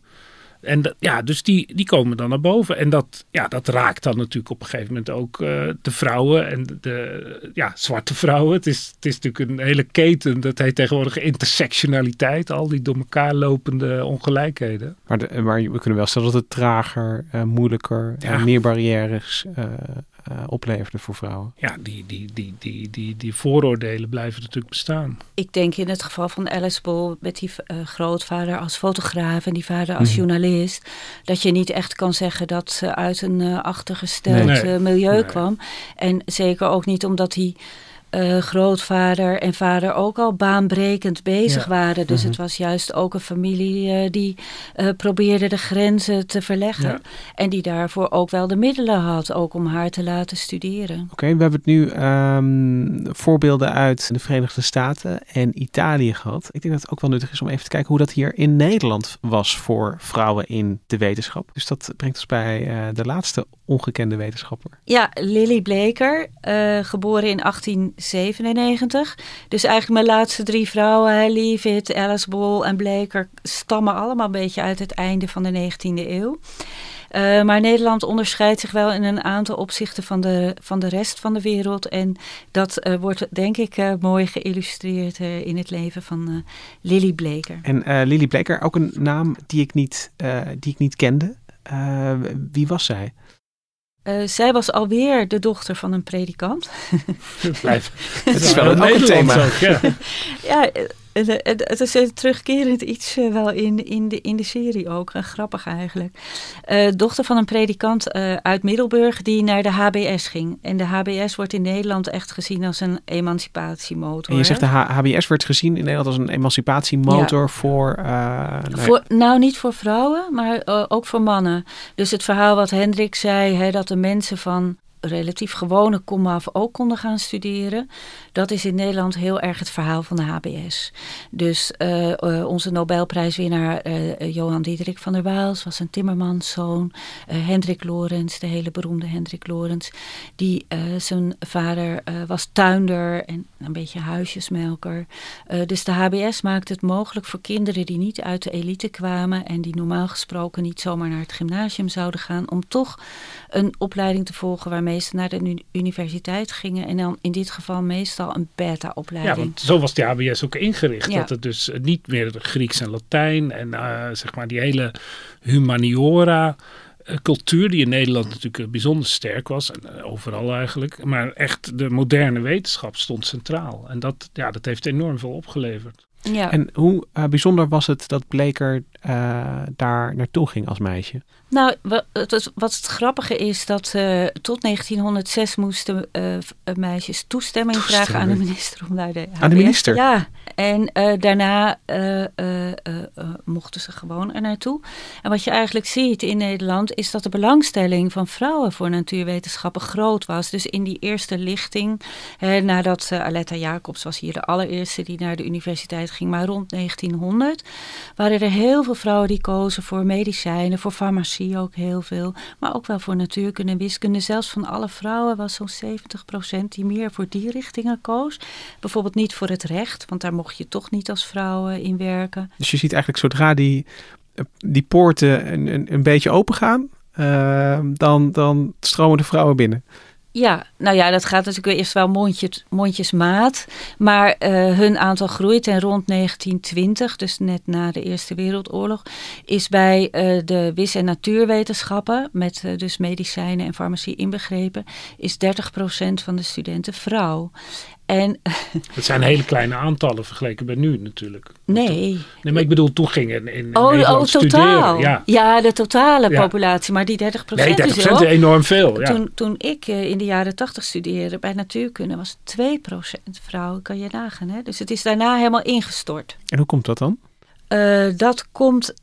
En dat, ja, dus die, die komen dan naar boven. En dat, ja, dat raakt dan natuurlijk op een gegeven moment ook uh, de vrouwen en de ja, zwarte vrouwen. Het is, het is natuurlijk een hele keten, dat heet tegenwoordig intersectionaliteit. Al die door elkaar lopende ongelijkheden. Maar, de, maar we kunnen wel stellen dat het trager, uh, moeilijker, ja. uh, meer barrières opleverde voor vrouwen. Ja, die, die, die, die, die, die vooroordelen blijven natuurlijk bestaan. Ik denk in het geval van Alice Bol met die grootvader als fotograaf en die vader als mhm. journalist, dat je niet echt kan zeggen dat ze uit een achtergesteld milieu kwam. En zeker ook niet omdat hij uh, grootvader en vader ook al baanbrekend bezig waren. Dus mhm. het was juist ook een familie uh, die uh, probeerde de grenzen te verleggen. En die daarvoor ook wel de middelen had, ook om haar te laten studeren. Oké, we hebben het nu um, voorbeelden uit de Verenigde Staten en Italië gehad. Ik denk dat het ook wel nuttig is om even te kijken hoe dat hier in Nederland was voor vrouwen in de wetenschap. Dus dat brengt ons bij de laatste ongekende wetenschapper. Ja, Lily Bleker, geboren in 18 97. Dus eigenlijk mijn laatste drie vrouwen, Leavitt, Alice Ball en Bleker, stammen allemaal een beetje uit het einde van de 19e eeuw. Uh, maar Nederland onderscheidt zich wel in een aantal opzichten van de, van de rest van de wereld. En dat uh, wordt denk ik uh, mooi geïllustreerd in het leven van Lily Bleker. En Lily Bleker, ook een naam die ik niet, die ik niet kende. wie was zij? Uh, zij was alweer de dochter van een predikant. [laughs] Blijf. [laughs] Het is wel een Nederlands thema. Ook, ja. [laughs] ja, het is een terugkerend iets eh, wel in, in, de, in de serie ook. Grappig eigenlijk. Uh, dochter van een predikant uit Middelburg die naar de HBS ging. En de HBS wordt in Nederland echt gezien als een emancipatiemotor. En je zegt de HBS wordt gezien in Nederland als een emancipatiemotor voor, nou, voor... Nou, niet voor vrouwen, maar ook voor mannen. Dus het verhaal wat Hendrik zei, hè, dat de mensen van relatief gewone komaf ook konden gaan studeren. Dat is in Nederland heel erg het verhaal van de HBS. Dus uh, uh, onze Nobelprijswinnaar uh, Johan Diederik van der Waals was een timmermanszoon. Hendrik Lorentz, de hele beroemde Hendrik Lorentz. Die zijn vader was tuinder en een beetje huisjesmelker. dus de HBS maakt het mogelijk voor kinderen die niet uit de elite kwamen en die normaal gesproken niet zomaar naar het gymnasium zouden gaan, om toch een opleiding te volgen waarmee ze naar de universiteit gingen. En dan in dit geval meestal een beta-opleiding. Ja, want zo was de HBS ook ingericht. Dat het dus niet meer Grieks en Latijn en uh, zeg maar die hele humaniora eh, cultuur die in Nederland natuurlijk eh, bijzonder sterk was, en overal eigenlijk, maar echt de moderne wetenschap stond centraal. En dat, ja, dat heeft enorm veel opgeleverd. Ja. En hoe bijzonder was het dat Bleker daar naartoe ging als meisje? Nou, wat het, wat het grappige is dat uh, tot 1906 moesten meisjes toestemming, vragen aan de minister om naar de Aan de minister? Ja, en uh, daarna mochten ze gewoon er naartoe. En wat je eigenlijk ziet in Nederland is dat de belangstelling van vrouwen voor natuurwetenschappen groot was. Dus in die eerste lichting, nadat Aletta Jacobs was hier de allereerste die naar de universiteit ging, maar rond 1900 waren er heel veel vrouwen die kozen voor medicijnen, voor farmacie ook heel veel. Maar ook wel voor natuurkunde en wiskunde. Zelfs van alle vrouwen was zo'n 70% die meer voor die richtingen koos. Bijvoorbeeld niet voor het recht, want daar mocht je toch niet als vrouw in werken. Dus je ziet eigenlijk zodra die, die poorten een, een, een beetje open gaan, uh, dan, dan stromen de vrouwen binnen. Ja, nou ja, dat gaat natuurlijk eerst wel mondje, mondjesmaat. Maar uh, hun aantal groeit en rond 1920, dus net na de Eerste Wereldoorlog, is bij uh, de wis- en natuurwetenschappen, met uh, dus medicijnen en farmacie inbegrepen, is 30% van de studenten vrouw. En, [laughs] het zijn hele kleine aantallen vergeleken bij nu natuurlijk. Nee. Nee, maar ik bedoel, toen gingen in oh, Nederland oh, totaal. Ja. ja, de totale populatie, maar die 30% Nee, 30 is, is enorm veel. Ja. Toen, toen ik uh, in de jaren 80 studeerde bij natuurkunde was 2% vrouwen, kan je nagaan. Hè? Dus het is daarna helemaal ingestort. En hoe komt dat dan? Uh, dat komt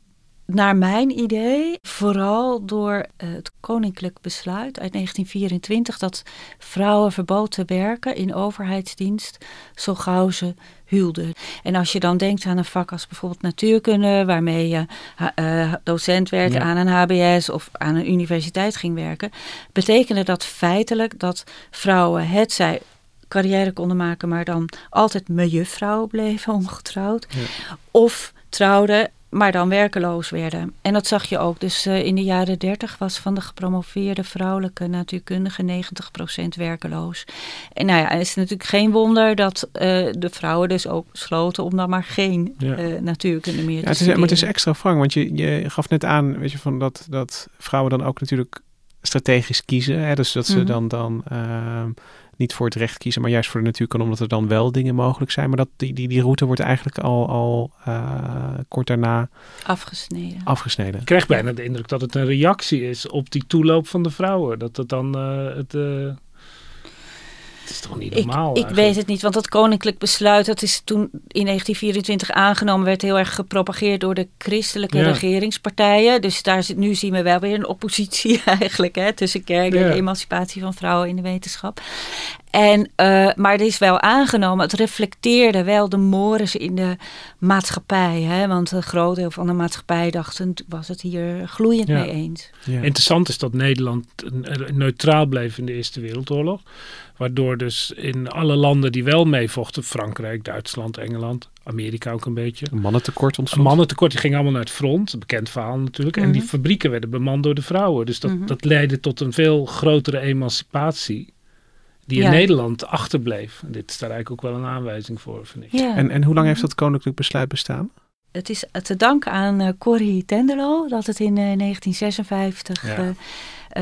naar mijn idee vooral door het koninklijk besluit uit 1924 dat vrouwen verboden te werken in overheidsdienst zo gauw ze huwden. En als je dan denkt aan een vak als bijvoorbeeld natuurkunde, waarmee je uh, docent werd aan een HBS of aan een universiteit ging werken, betekende dat feitelijk dat vrouwen het zij carrière konden maken, maar dan altijd mejuffrouw bleven [laughs] ongetrouwd. Of trouwden maar dan werkeloos werden. En dat zag je ook. Dus uh, in de jaren 30 was van de gepromoveerde vrouwelijke natuurkundigen 90% werkeloos. En nou ja, het is natuurlijk geen wonder dat uh, de vrouwen dus ook sloten om dan maar geen ja. uh, natuurkunde meer ja, te het is, Maar het is extra wrang, want je, je gaf net aan weet je, van dat, dat vrouwen dan ook natuurlijk strategisch kiezen. Hè? Dus dat ze Mhm. dan, dan ehm, niet voor het recht kiezen, maar juist voor de natuurkunde, omdat er dan wel dingen mogelijk zijn. Maar dat, die, die, die route wordt eigenlijk al, al eh, kort daarna Afgesneden. afgesneden. Ik krijg bijna de indruk dat het een reactie is op die toeloop van de vrouwen. Dat het dan eh, het... het is toch niet Ik, normaal ik eigenlijk? weet het niet, want dat koninklijk besluit, dat is toen in 1924 aangenomen, werd heel erg gepropageerd door de christelijke Ja. regeringspartijen. Dus daar zit, nu zien we wel weer een oppositie [laughs] eigenlijk hè, tussen kerk en Ja. de emancipatie van vrouwen in de wetenschap. En, eh, maar het is wel aangenomen. Het reflecteerde wel de mores in de maatschappij. Hè? Want een groot deel van de maatschappij dachten, was het hier gloeiend Ja. mee eens. Ja. Interessant is dat Nederland neutraal bleef in de Eerste Wereldoorlog. Waardoor dus in alle landen die wel meevochten, Frankrijk, Duitsland, Engeland, Amerika ook een beetje. Een mannentekort Een ontstond. mannentekort, die ging allemaal naar het front. Een bekend verhaal natuurlijk. En die Mhm. fabrieken werden bemand door de vrouwen. Dus dat, Mhm. dat leidde tot een veel grotere emancipatie. Die in. Nederland achterbleef. En dit is daar eigenlijk ook wel een aanwijzing voor, vind ik. Ja. En, en hoe lang heeft dat koninklijk besluit bestaan? Het is te danken aan eh, Corrie Tenderlo dat het in eh, 1956 Ja. eh,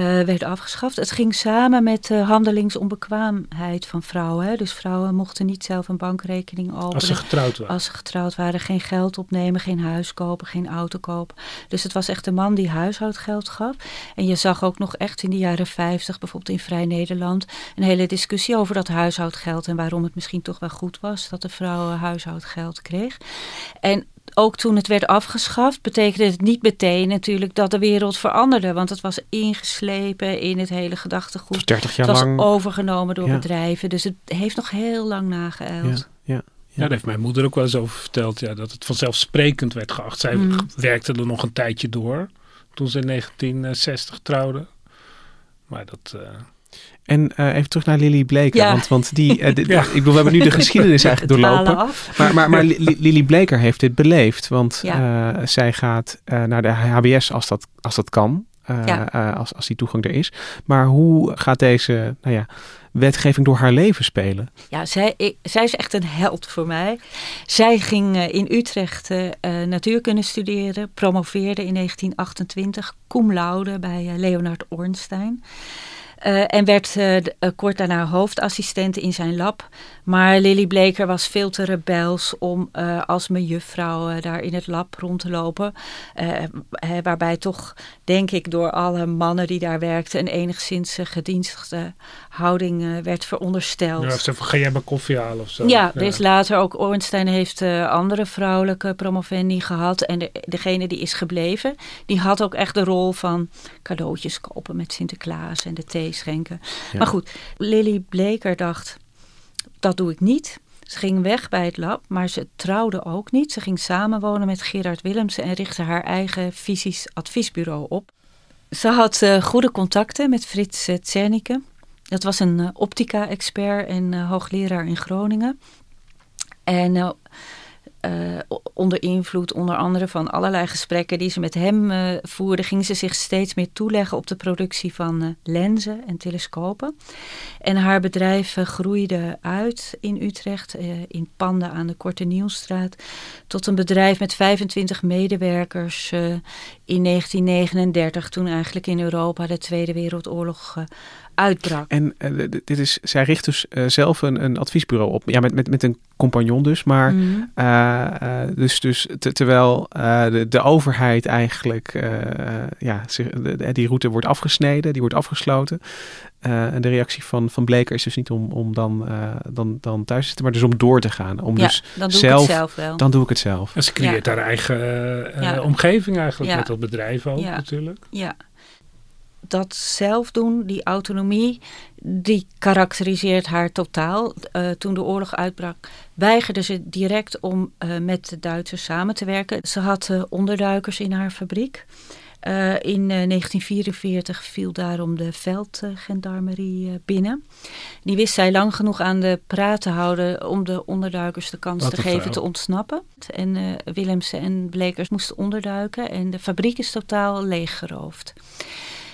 werd afgeschaft. Het ging samen met de handelingsonbekwaamheid van vrouwen. Hè. Dus vrouwen mochten niet zelf een bankrekening openen. Als ze getrouwd waren. Als ze getrouwd waren, geen geld opnemen, geen huis kopen, geen auto kopen. Dus het was echt de man die huishoudgeld gaf. En je zag ook nog echt in de jaren 50, bijvoorbeeld in Vrij Nederland, een hele discussie over dat huishoudgeld en waarom het misschien toch wel goed was dat de vrouw eh, huishoudgeld kreeg. En ook toen het werd afgeschaft, betekende het niet meteen natuurlijk dat de wereld veranderde. Want het was ingeslepen in het hele gedachtegoed. Dus 30 jaar Het was lang. overgenomen door Ja. bedrijven. Dus het heeft nog heel lang nageijld. Ja, ja. Ja, daar heeft mijn moeder ook wel eens over verteld. Ja, dat het vanzelfsprekend werd geacht. Zij Mm. werkte er nog een tijdje door. Toen ze in 1960 trouwde. Maar dat... eh, En eh, even terug naar Lily Bleker. Ja. Want, want die, eh, [laughs] Ja. ik bedoel, we hebben nu de geschiedenis eigenlijk [laughs] doorlopen. af. Maar, maar, maar Li- Li- Lily Bleker heeft dit beleefd. Want Ja. eh, zij gaat naar de HBS als dat, als dat kan. als, als die toegang er is. Maar hoe gaat deze nou ja, wetgeving door haar leven spelen? Ja, zij, ik, zij is echt een held voor mij. Zij ging in Utrecht natuurkunde studeren, promoveerde in 1928, cum laude bij Leonard Ornstein. Eh, en werd eh, eh, kort daarna hoofdassistent in zijn lab. Maar Lily Bleker was veel te rebels om eh, als mejuffrouw daar in het lab rond te lopen. Waarbij toch, denk ik, door alle mannen die daar werkten... een enigszins gedienstige houding werd verondersteld. ja, ze van, ga jij maar koffie halen of zo? Ja, er is later ook Ornstein heeft andere vrouwelijke promovendi gehad. En de, degene die is gebleven, die had ook echt de rol van cadeautjes kopen met Sinterklaas en de thee schenken. Ja. Maar goed, Lily Bleker dacht, dat doe ik niet. Ze ging weg bij het lab, maar ze trouwde ook niet. Ze ging samenwonen met Gerard Willemsen en richtte haar eigen fysisch adviesbureau op. Ze had eh, goede contacten met Frits uh. Dat was een eh, optica-expert en eh, hoogleraar in Groningen. En eh, onder invloed onder andere van allerlei gesprekken die ze met hem eh, voerde, ging ze zich steeds meer toeleggen op de productie van eh, lenzen en telescopen. En haar bedrijf groeide uit in Utrecht, in panden aan de Korte Nieuwstraat, tot een bedrijf met 25 medewerkers in 1939, toen eigenlijk in Europa de Tweede Wereldoorlog uitbrak. En eh, dit is, zij richt dus eh, zelf een, een adviesbureau op. Ja, met, met, met een compagnon dus. Maar Mhm. eh, eh, dus, dus te- terwijl eh, de, de overheid eigenlijk ja, zich- de- de- die route wordt afgesneden, die wordt afgesloten. Eh, en de reactie van, van Bleker is dus niet om, om dan, eh, dan, dan thuis te zitten, maar dus om door te gaan. Om ja, dus, dan doe zelf- ik het zelf wel. dan doe ik het zelf. En ze creëert haar eigen eh, Ja. omgeving eigenlijk Ja. met dat bedrijf ook Ja. natuurlijk. Ja. Dat zelf doen, die autonomie, die karakteriseert haar totaal. Eh, toen de oorlog uitbrak, weigerde ze direct om eh, met de Duitsers samen te werken. Ze had eh, onderduikers in haar fabriek. In eh, 1944 viel daarom de veldgendarmerie binnen. Die wist zij lang genoeg aan de praat te houden om de onderduikers de kans Wat te geven te ontsnappen. En Willemsen en Blekers moesten onderduiken en de fabriek is totaal leeggeroofd.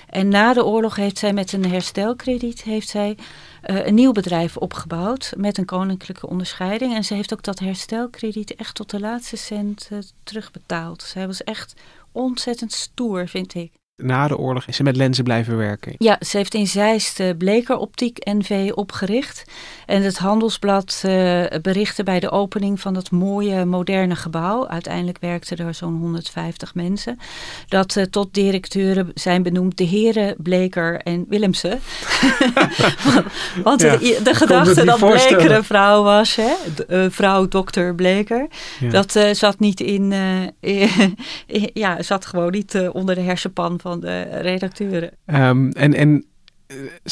En na de oorlog heeft zij met een herstelkrediet heeft zij, eh, een nieuw bedrijf opgebouwd met een koninklijke onderscheiding. En ze heeft ook dat herstelkrediet echt tot de laatste cent eh, terugbetaald. Zij was echt ontzettend stoer, vind ik. Na de oorlog is ze met lenzen blijven werken. Ja, ze heeft in Zeist uh, Bleker Optiek NV opgericht. En het Handelsblad uh, berichtte bij de opening van dat mooie moderne gebouw. Uiteindelijk werkten er zo'n 150 mensen. Dat uh, tot directeuren zijn benoemd de heren Bleker en Willemsen. [laughs] Want ja, de, de gedachte dat Bleker een vrouw was, hè? De, vrouw dokter Bleker, ja. dat zat niet in, [laughs] ja, zat gewoon niet onder de hersenpan van de redacteuren. Um, en en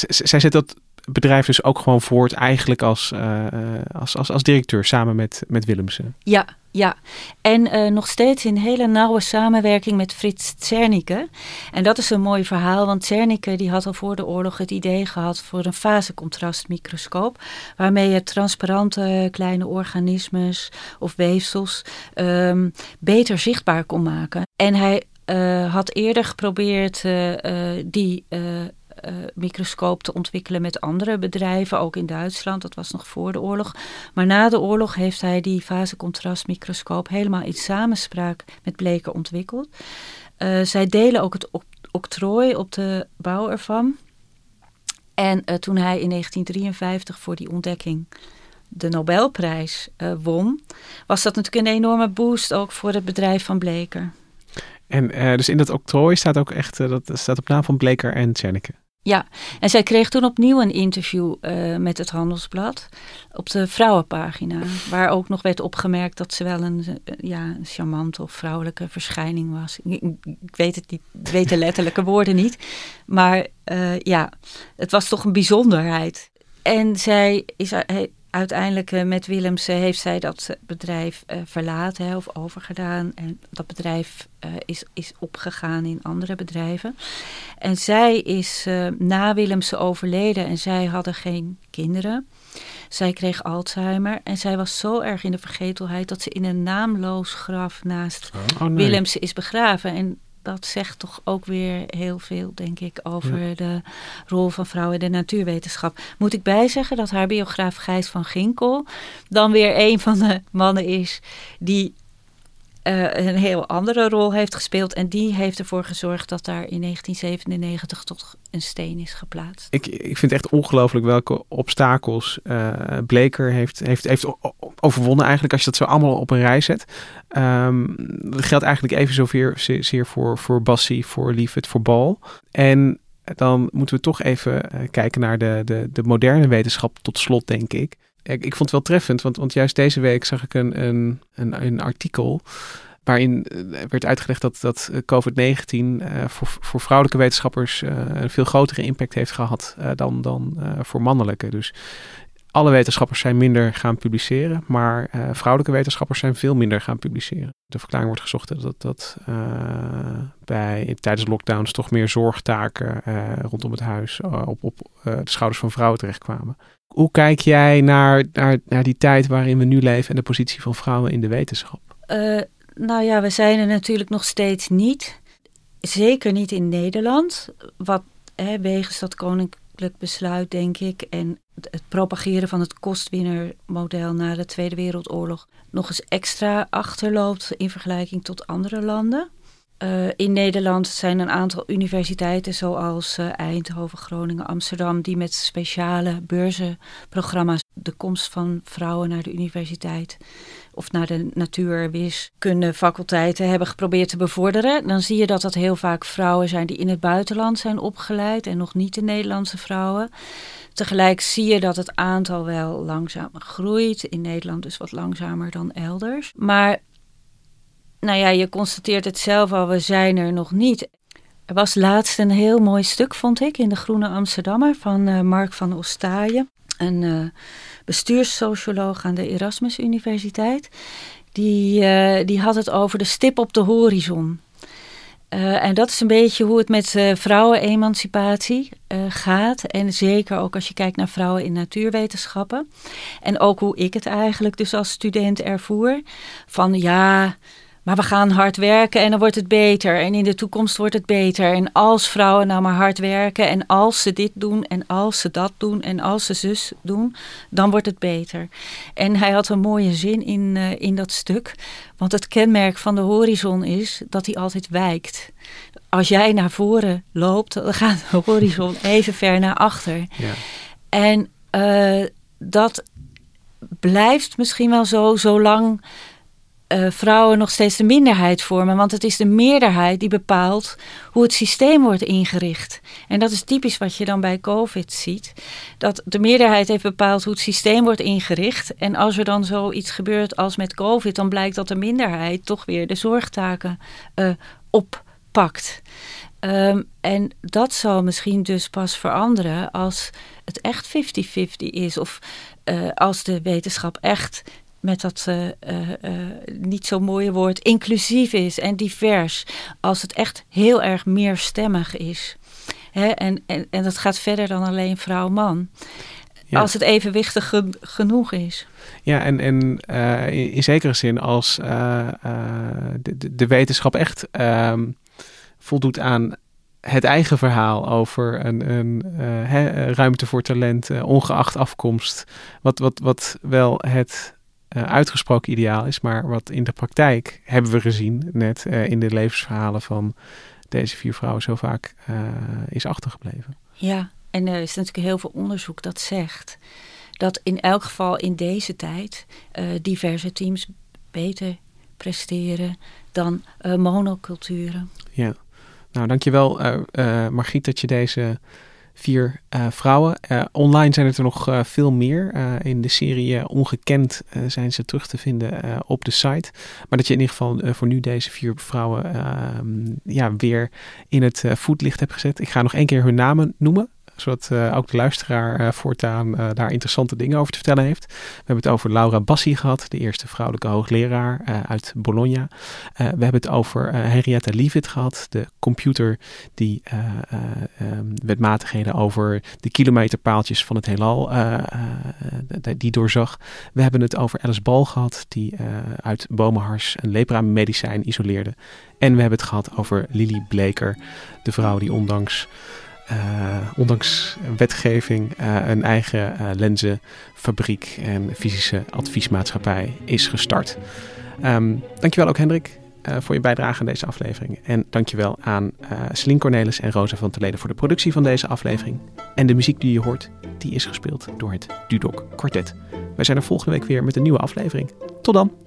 zij zet dat bedrijf dus ook gewoon voort eigenlijk als, uh, als, als, als directeur samen met, met Willemsen. Ja, ja. En uh, nog steeds in hele nauwe samenwerking met Frits Zernike. En dat is een mooi verhaal, want Zernike die had al voor de oorlog het idee gehad voor een fasecontrastmicroscoop. Waarmee je transparante kleine organismes of weefsels um, beter zichtbaar kon maken. En hij uh, had eerder geprobeerd uh, uh, die microscoop te ontwikkelen met andere bedrijven, ook in Duitsland. Dat was nog voor de oorlog. Maar na de oorlog heeft hij die fasecontrastmicroscoop helemaal in samenspraak met Bleker ontwikkeld. zij delen ook het octrooi op de bouw ervan. En toen hij in 1953 voor die ontdekking de Nobelprijs won, was dat natuurlijk een enorme boost ook voor het bedrijf van Bleker. En uh, dus in dat octrooi staat ook echt, uh, dat staat op naam van Bleker en Tjerneke. Ja, en zij kreeg toen opnieuw een interview uh, met het Handelsblad op de vrouwenpagina. Waar ook nog werd opgemerkt dat ze wel een, ja, charmante of vrouwelijke verschijning was. Ik, ik weet het niet, ik weet de letterlijke woorden niet. Maar ja, het was toch een bijzonderheid. En zij is, uiteindelijk uh, met Willemsen heeft zij dat bedrijf uh, verlaten of overgedaan. En dat bedrijf is, is opgegaan in andere bedrijven. En zij is na Willemsen overleden en zij hadden geen kinderen. Zij kreeg Alzheimer en zij was zo erg in de vergetelheid dat ze in een naamloos graf naast oh, nee. Is begraven. En dat zegt toch ook weer heel veel, denk ik, over de rol van vrouwen in de natuurwetenschap. Moet ik bijzeggen dat haar biograaf Gijs van Ginkel dan weer een van de mannen is die uh, een heel andere rol heeft gespeeld. En die heeft ervoor gezorgd dat daar in 1997 tot een steen is geplaatst. Ik, ik vind echt ongelooflijk welke obstakels uh, Bleker heeft, heeft, heeft overwonnen eigenlijk als je dat zo allemaal op een rij zet. Um, dat geldt eigenlijk even zoveel zeer, voor, voor Bassie, voor Liefet, voor Bal. En dan moeten we toch even uh, kijken naar de, de, de moderne wetenschap tot slot, denk ik ik, ik vond het wel treffend, want, want juist deze week zag ik een, een, een, een artikel waarin eh, werd uitgelegd dat, dat eh, COVID-19 uh, voor, vrouwelijke wetenschappers een veel grotere impact heeft gehad dan, dan voor mannelijke. Dus alle wetenschappers zijn minder gaan publiceren, maar vrouwelijke wetenschappers zijn veel minder gaan publiceren. De verklaring wordt gezocht dat, dat bij, tijdens lockdowns toch meer zorgtaken rondom het huis op, op de schouders van vrouwen terechtkwamen. Hoe kijk jij naar, naar, naar die tijd waarin we nu leven en de positie van vrouwen in de wetenschap? Uh, nou ja, we zijn er natuurlijk nog steeds niet. Zeker niet in Nederland. Wat hè, wegens dat koninklijk besluit, denk ik, en het propageren van het kostwinnermodel na de Tweede Wereldoorlog nog eens extra achterloopt in vergelijking tot andere landen. Uh, in Nederland zijn een aantal universiteiten zoals uh, Eindhoven, Groningen, Amsterdam, die met speciale beurzenprogramma's de komst van vrouwen naar de universiteit of naar de natuurwiskunde faculteiten hebben geprobeerd te bevorderen. Dan zie je dat dat heel vaak vrouwen zijn die in het buitenland zijn opgeleid en nog niet de Nederlandse vrouwen. Tegelijk zie je dat het aantal wel langzaam groeit. In Nederland dus wat langzamer dan elders. Maar nou ja, je constateert het zelf al, we zijn er nog niet. Er was laatst een heel mooi stuk, vond ik, in de Groene Amsterdammer van uh, Mark van Ostaaien. Een uh, bestuurssocioloog aan de Erasmus Universiteit. Die, uh, die had het over de stip op de horizon. En dat is een beetje hoe het met vrouwenemancipatie gaat. En zeker ook als je kijkt naar vrouwen in natuurwetenschappen. En ook hoe ik het eigenlijk dus als student ervoer. Van ja, maar we gaan hard werken en dan wordt het beter. En in de toekomst wordt het beter. En als vrouwen nou maar hard werken en als ze dit doen en als ze dat doen en als ze zus doen, dan wordt het beter. En hij had een mooie zin in, uh, in dat stuk. Want het kenmerk van de horizon is dat hij altijd wijkt. als jij naar voren loopt, dan gaat de horizon [laughs] even ver naar achter. Ja. En uh, dat blijft misschien wel zo, zolang uh, vrouwen nog steeds de minderheid vormen. Want het is de meerderheid die bepaalt hoe het systeem wordt ingericht. En dat is typisch wat je dan bij COVID ziet. Dat de meerderheid heeft bepaald hoe het systeem wordt ingericht. En als er dan zoiets gebeurt als met COVID, dan blijkt dat de minderheid toch weer de zorgtaken uh, oppakt. Um, en dat zal misschien dus pas veranderen als het echt 50-50 is. Of uh, als de wetenschap echt met dat uh, uh, niet zo mooie woord inclusief is en divers. Als het echt heel erg meerstemmig is. Hè? En, en, en dat gaat verder dan alleen vrouw-man. Ja. Als het evenwichtig ge genoeg is. Ja, en, en in, in, zekere zin als de, de, wetenschap echt ehm, voldoet aan het eigen verhaal over een, een uh, ruimte voor talent, uh, ongeacht afkomst. Wat, wat, wat wel het uh, uitgesproken ideaal is, maar wat in de praktijk hebben we gezien, net in de levensverhalen van deze vier vrouwen, zo vaak is achtergebleven. Ja, en er is natuurlijk heel veel onderzoek dat zegt dat in elk geval in deze tijd diverse teams beter presteren dan monoculturen. Ja. Nou, dankjewel Margriet dat je deze vier uh, vrouwen. online zijn het er nog veel meer. in de serie Ongekend zijn ze terug te vinden op de site. Maar dat je in ieder geval voor nu deze vier vrouwen ehm, ja, weer in het voetlicht hebt gezet. Ik ga nog één keer hun namen noemen zodat uh, ook de luisteraar uh, voortaan uh, daar interessante dingen over te vertellen heeft. We hebben het over Laura Bassi gehad, de eerste vrouwelijke hoogleraar uit Bologna. we hebben het over Henrietta Leavitt gehad, de computer die um, wetmatigheden over de kilometerpaaltjes van het heelal die doorzag. We hebben het over Alice Ball gehad, die uit bomenhars een lepra-medicijn isoleerde. En we hebben het gehad over Lily Bleker, de vrouw die ondanks ondanks wetgeving uh, een eigen uh, lenzenfabriek en fysische adviesmaatschappij is gestart. Um, dankjewel ook Hendrik voor je bijdrage aan deze aflevering. En dankjewel aan Celine Cornelis en Rosa van Terleden voor de productie van deze aflevering. En de muziek die je hoort, die is gespeeld door het Dudok Quartet. Wij zijn er volgende week weer met een nieuwe aflevering. Tot dan!